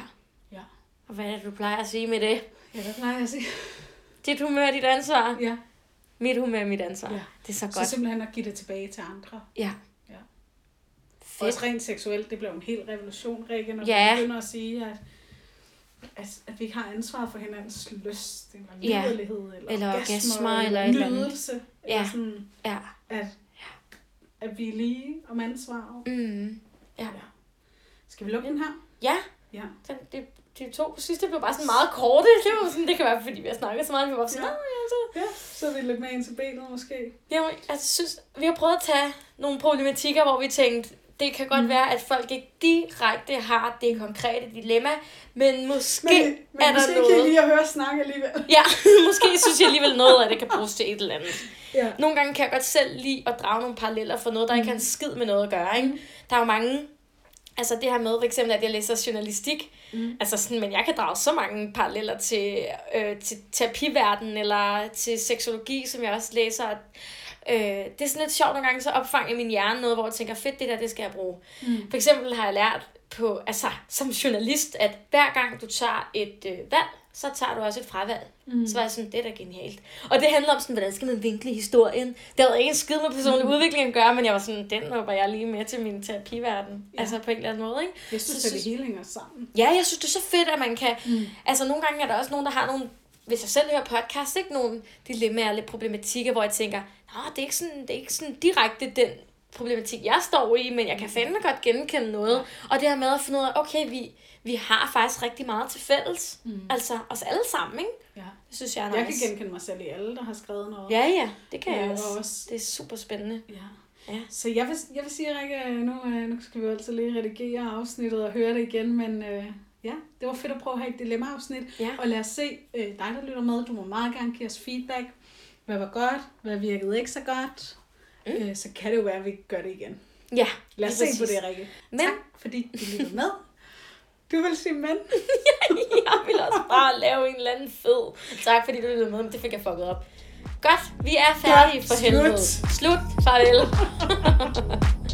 Ja. Og hvad er det, du plejer at sige med det? Ja, hvad plejer jeg at sige? Dit humør dit ansvar. Ja. Mit humør er mit ansvar. Ja. Det er så Så godt. simpelthen at give det tilbage til andre. Ja. Ja. Fedt. Også rent seksuelt, det blev en hel revolution, Rikke, når Ja. vi begynder at sige, at, at, at vi ikke har ansvar for hinandens lyst, eller Ja. liderlighed, eller, Eller orgasmer, eller eller nydelse. Ja. Eller sådan, Ja. at, at vi er lige om ansvar. Mm. Ja. Skal vi lukke ind her? Ja. Ja. Den, det, de to sidste blev bare sådan meget korte. Det, var sådan, det kan være, fordi vi har snakket så meget. Vi var sådan, Ja. ja. ja, så. Ja, så vil vi lukke med ind til benet måske. Jamen, jeg synes, vi har prøvet at tage nogle problematikker, hvor vi tænkte, det kan godt mm. være, at folk ikke direkte har det konkrete dilemma, men måske Men, men er der kan noget. I lige at høre snakke alligevel. (laughs) Ja, måske synes jeg alligevel noget af det kan bruges til et eller andet. Ja. Nogle gange kan jeg godt selv lide at drage nogle paralleller for noget, der mm. ikke har en skid med noget at gøre. Ikke? Der er jo mange, altså det her med for eksempel, at jeg læser journalistik, mm. altså sådan, men jeg kan drage så mange paralleller til, øh, til terapiverdenen eller til seksologi, som jeg også læser. At, øh, det er sådan lidt sjovt nogle gange, så opfanger min hjerne noget, hvor jeg tænker, fedt, det der, det skal jeg bruge. Mm. For eksempel har jeg lært på, altså som journalist, at hver gang du tager et øh, valg, så tager du også et fravalg. Mm. Så var jeg sådan, det er da genialt. Og det handler om sådan, hvordan skal man vinkle historien. Det havde ikke en skid med personlig mm. udvikling at gøre, men jeg var sådan, den håber jeg lige med til min terapiverden. Ja. Altså på en eller anden måde, ikke? Jeg synes, Så det hele hænger sammen. Ja, jeg synes, det er så fedt, at man kan... Mm. Altså, nogle gange er der også nogen, der har nogle... Hvis jeg selv hører podcast, ikke? Nogle dilemmaer eller problematikker, hvor jeg tænker, Nå, det er ikke sådan, det er ikke sådan direkte den problematik, jeg står i, men jeg kan fandme godt genkende noget. Og det her med at finde ud af, okay, vi, vi har faktisk rigtig meget til fælles. Mm. Altså os alle sammen, ikke? Ja. Det synes jeg er Jeg nice. kan genkende mig selv i alle, der har skrevet noget. Ja, ja, det kan jeg Ja, også. og også- Det er super spændende. Ja. Ja. Så jeg vil, jeg vil sige, Rikke, nu, øh, nu skal vi jo altid lige redigere afsnittet og høre det igen, men øh, ja, det var fedt at prøve at have et dilemma-afsnit. Ja. Og lad os se øh, dig, der lytter med. Du må meget gerne give os feedback. Hvad var godt? Hvad virkede ikke så godt? Mm. Øh, så kan det jo være, at vi gør det igen. Ja, Lad os se på det, Rikke. Men- Tak, fordi du lyttede med. (laughs) Du vil sige men. (laughs) jeg vil også bare lave en eller anden fed. Tak fordi du lyttede med, men det fik jeg fucket op. Godt, vi er færdige Godt, for helvede. slut. Slut. Farvel. (laughs)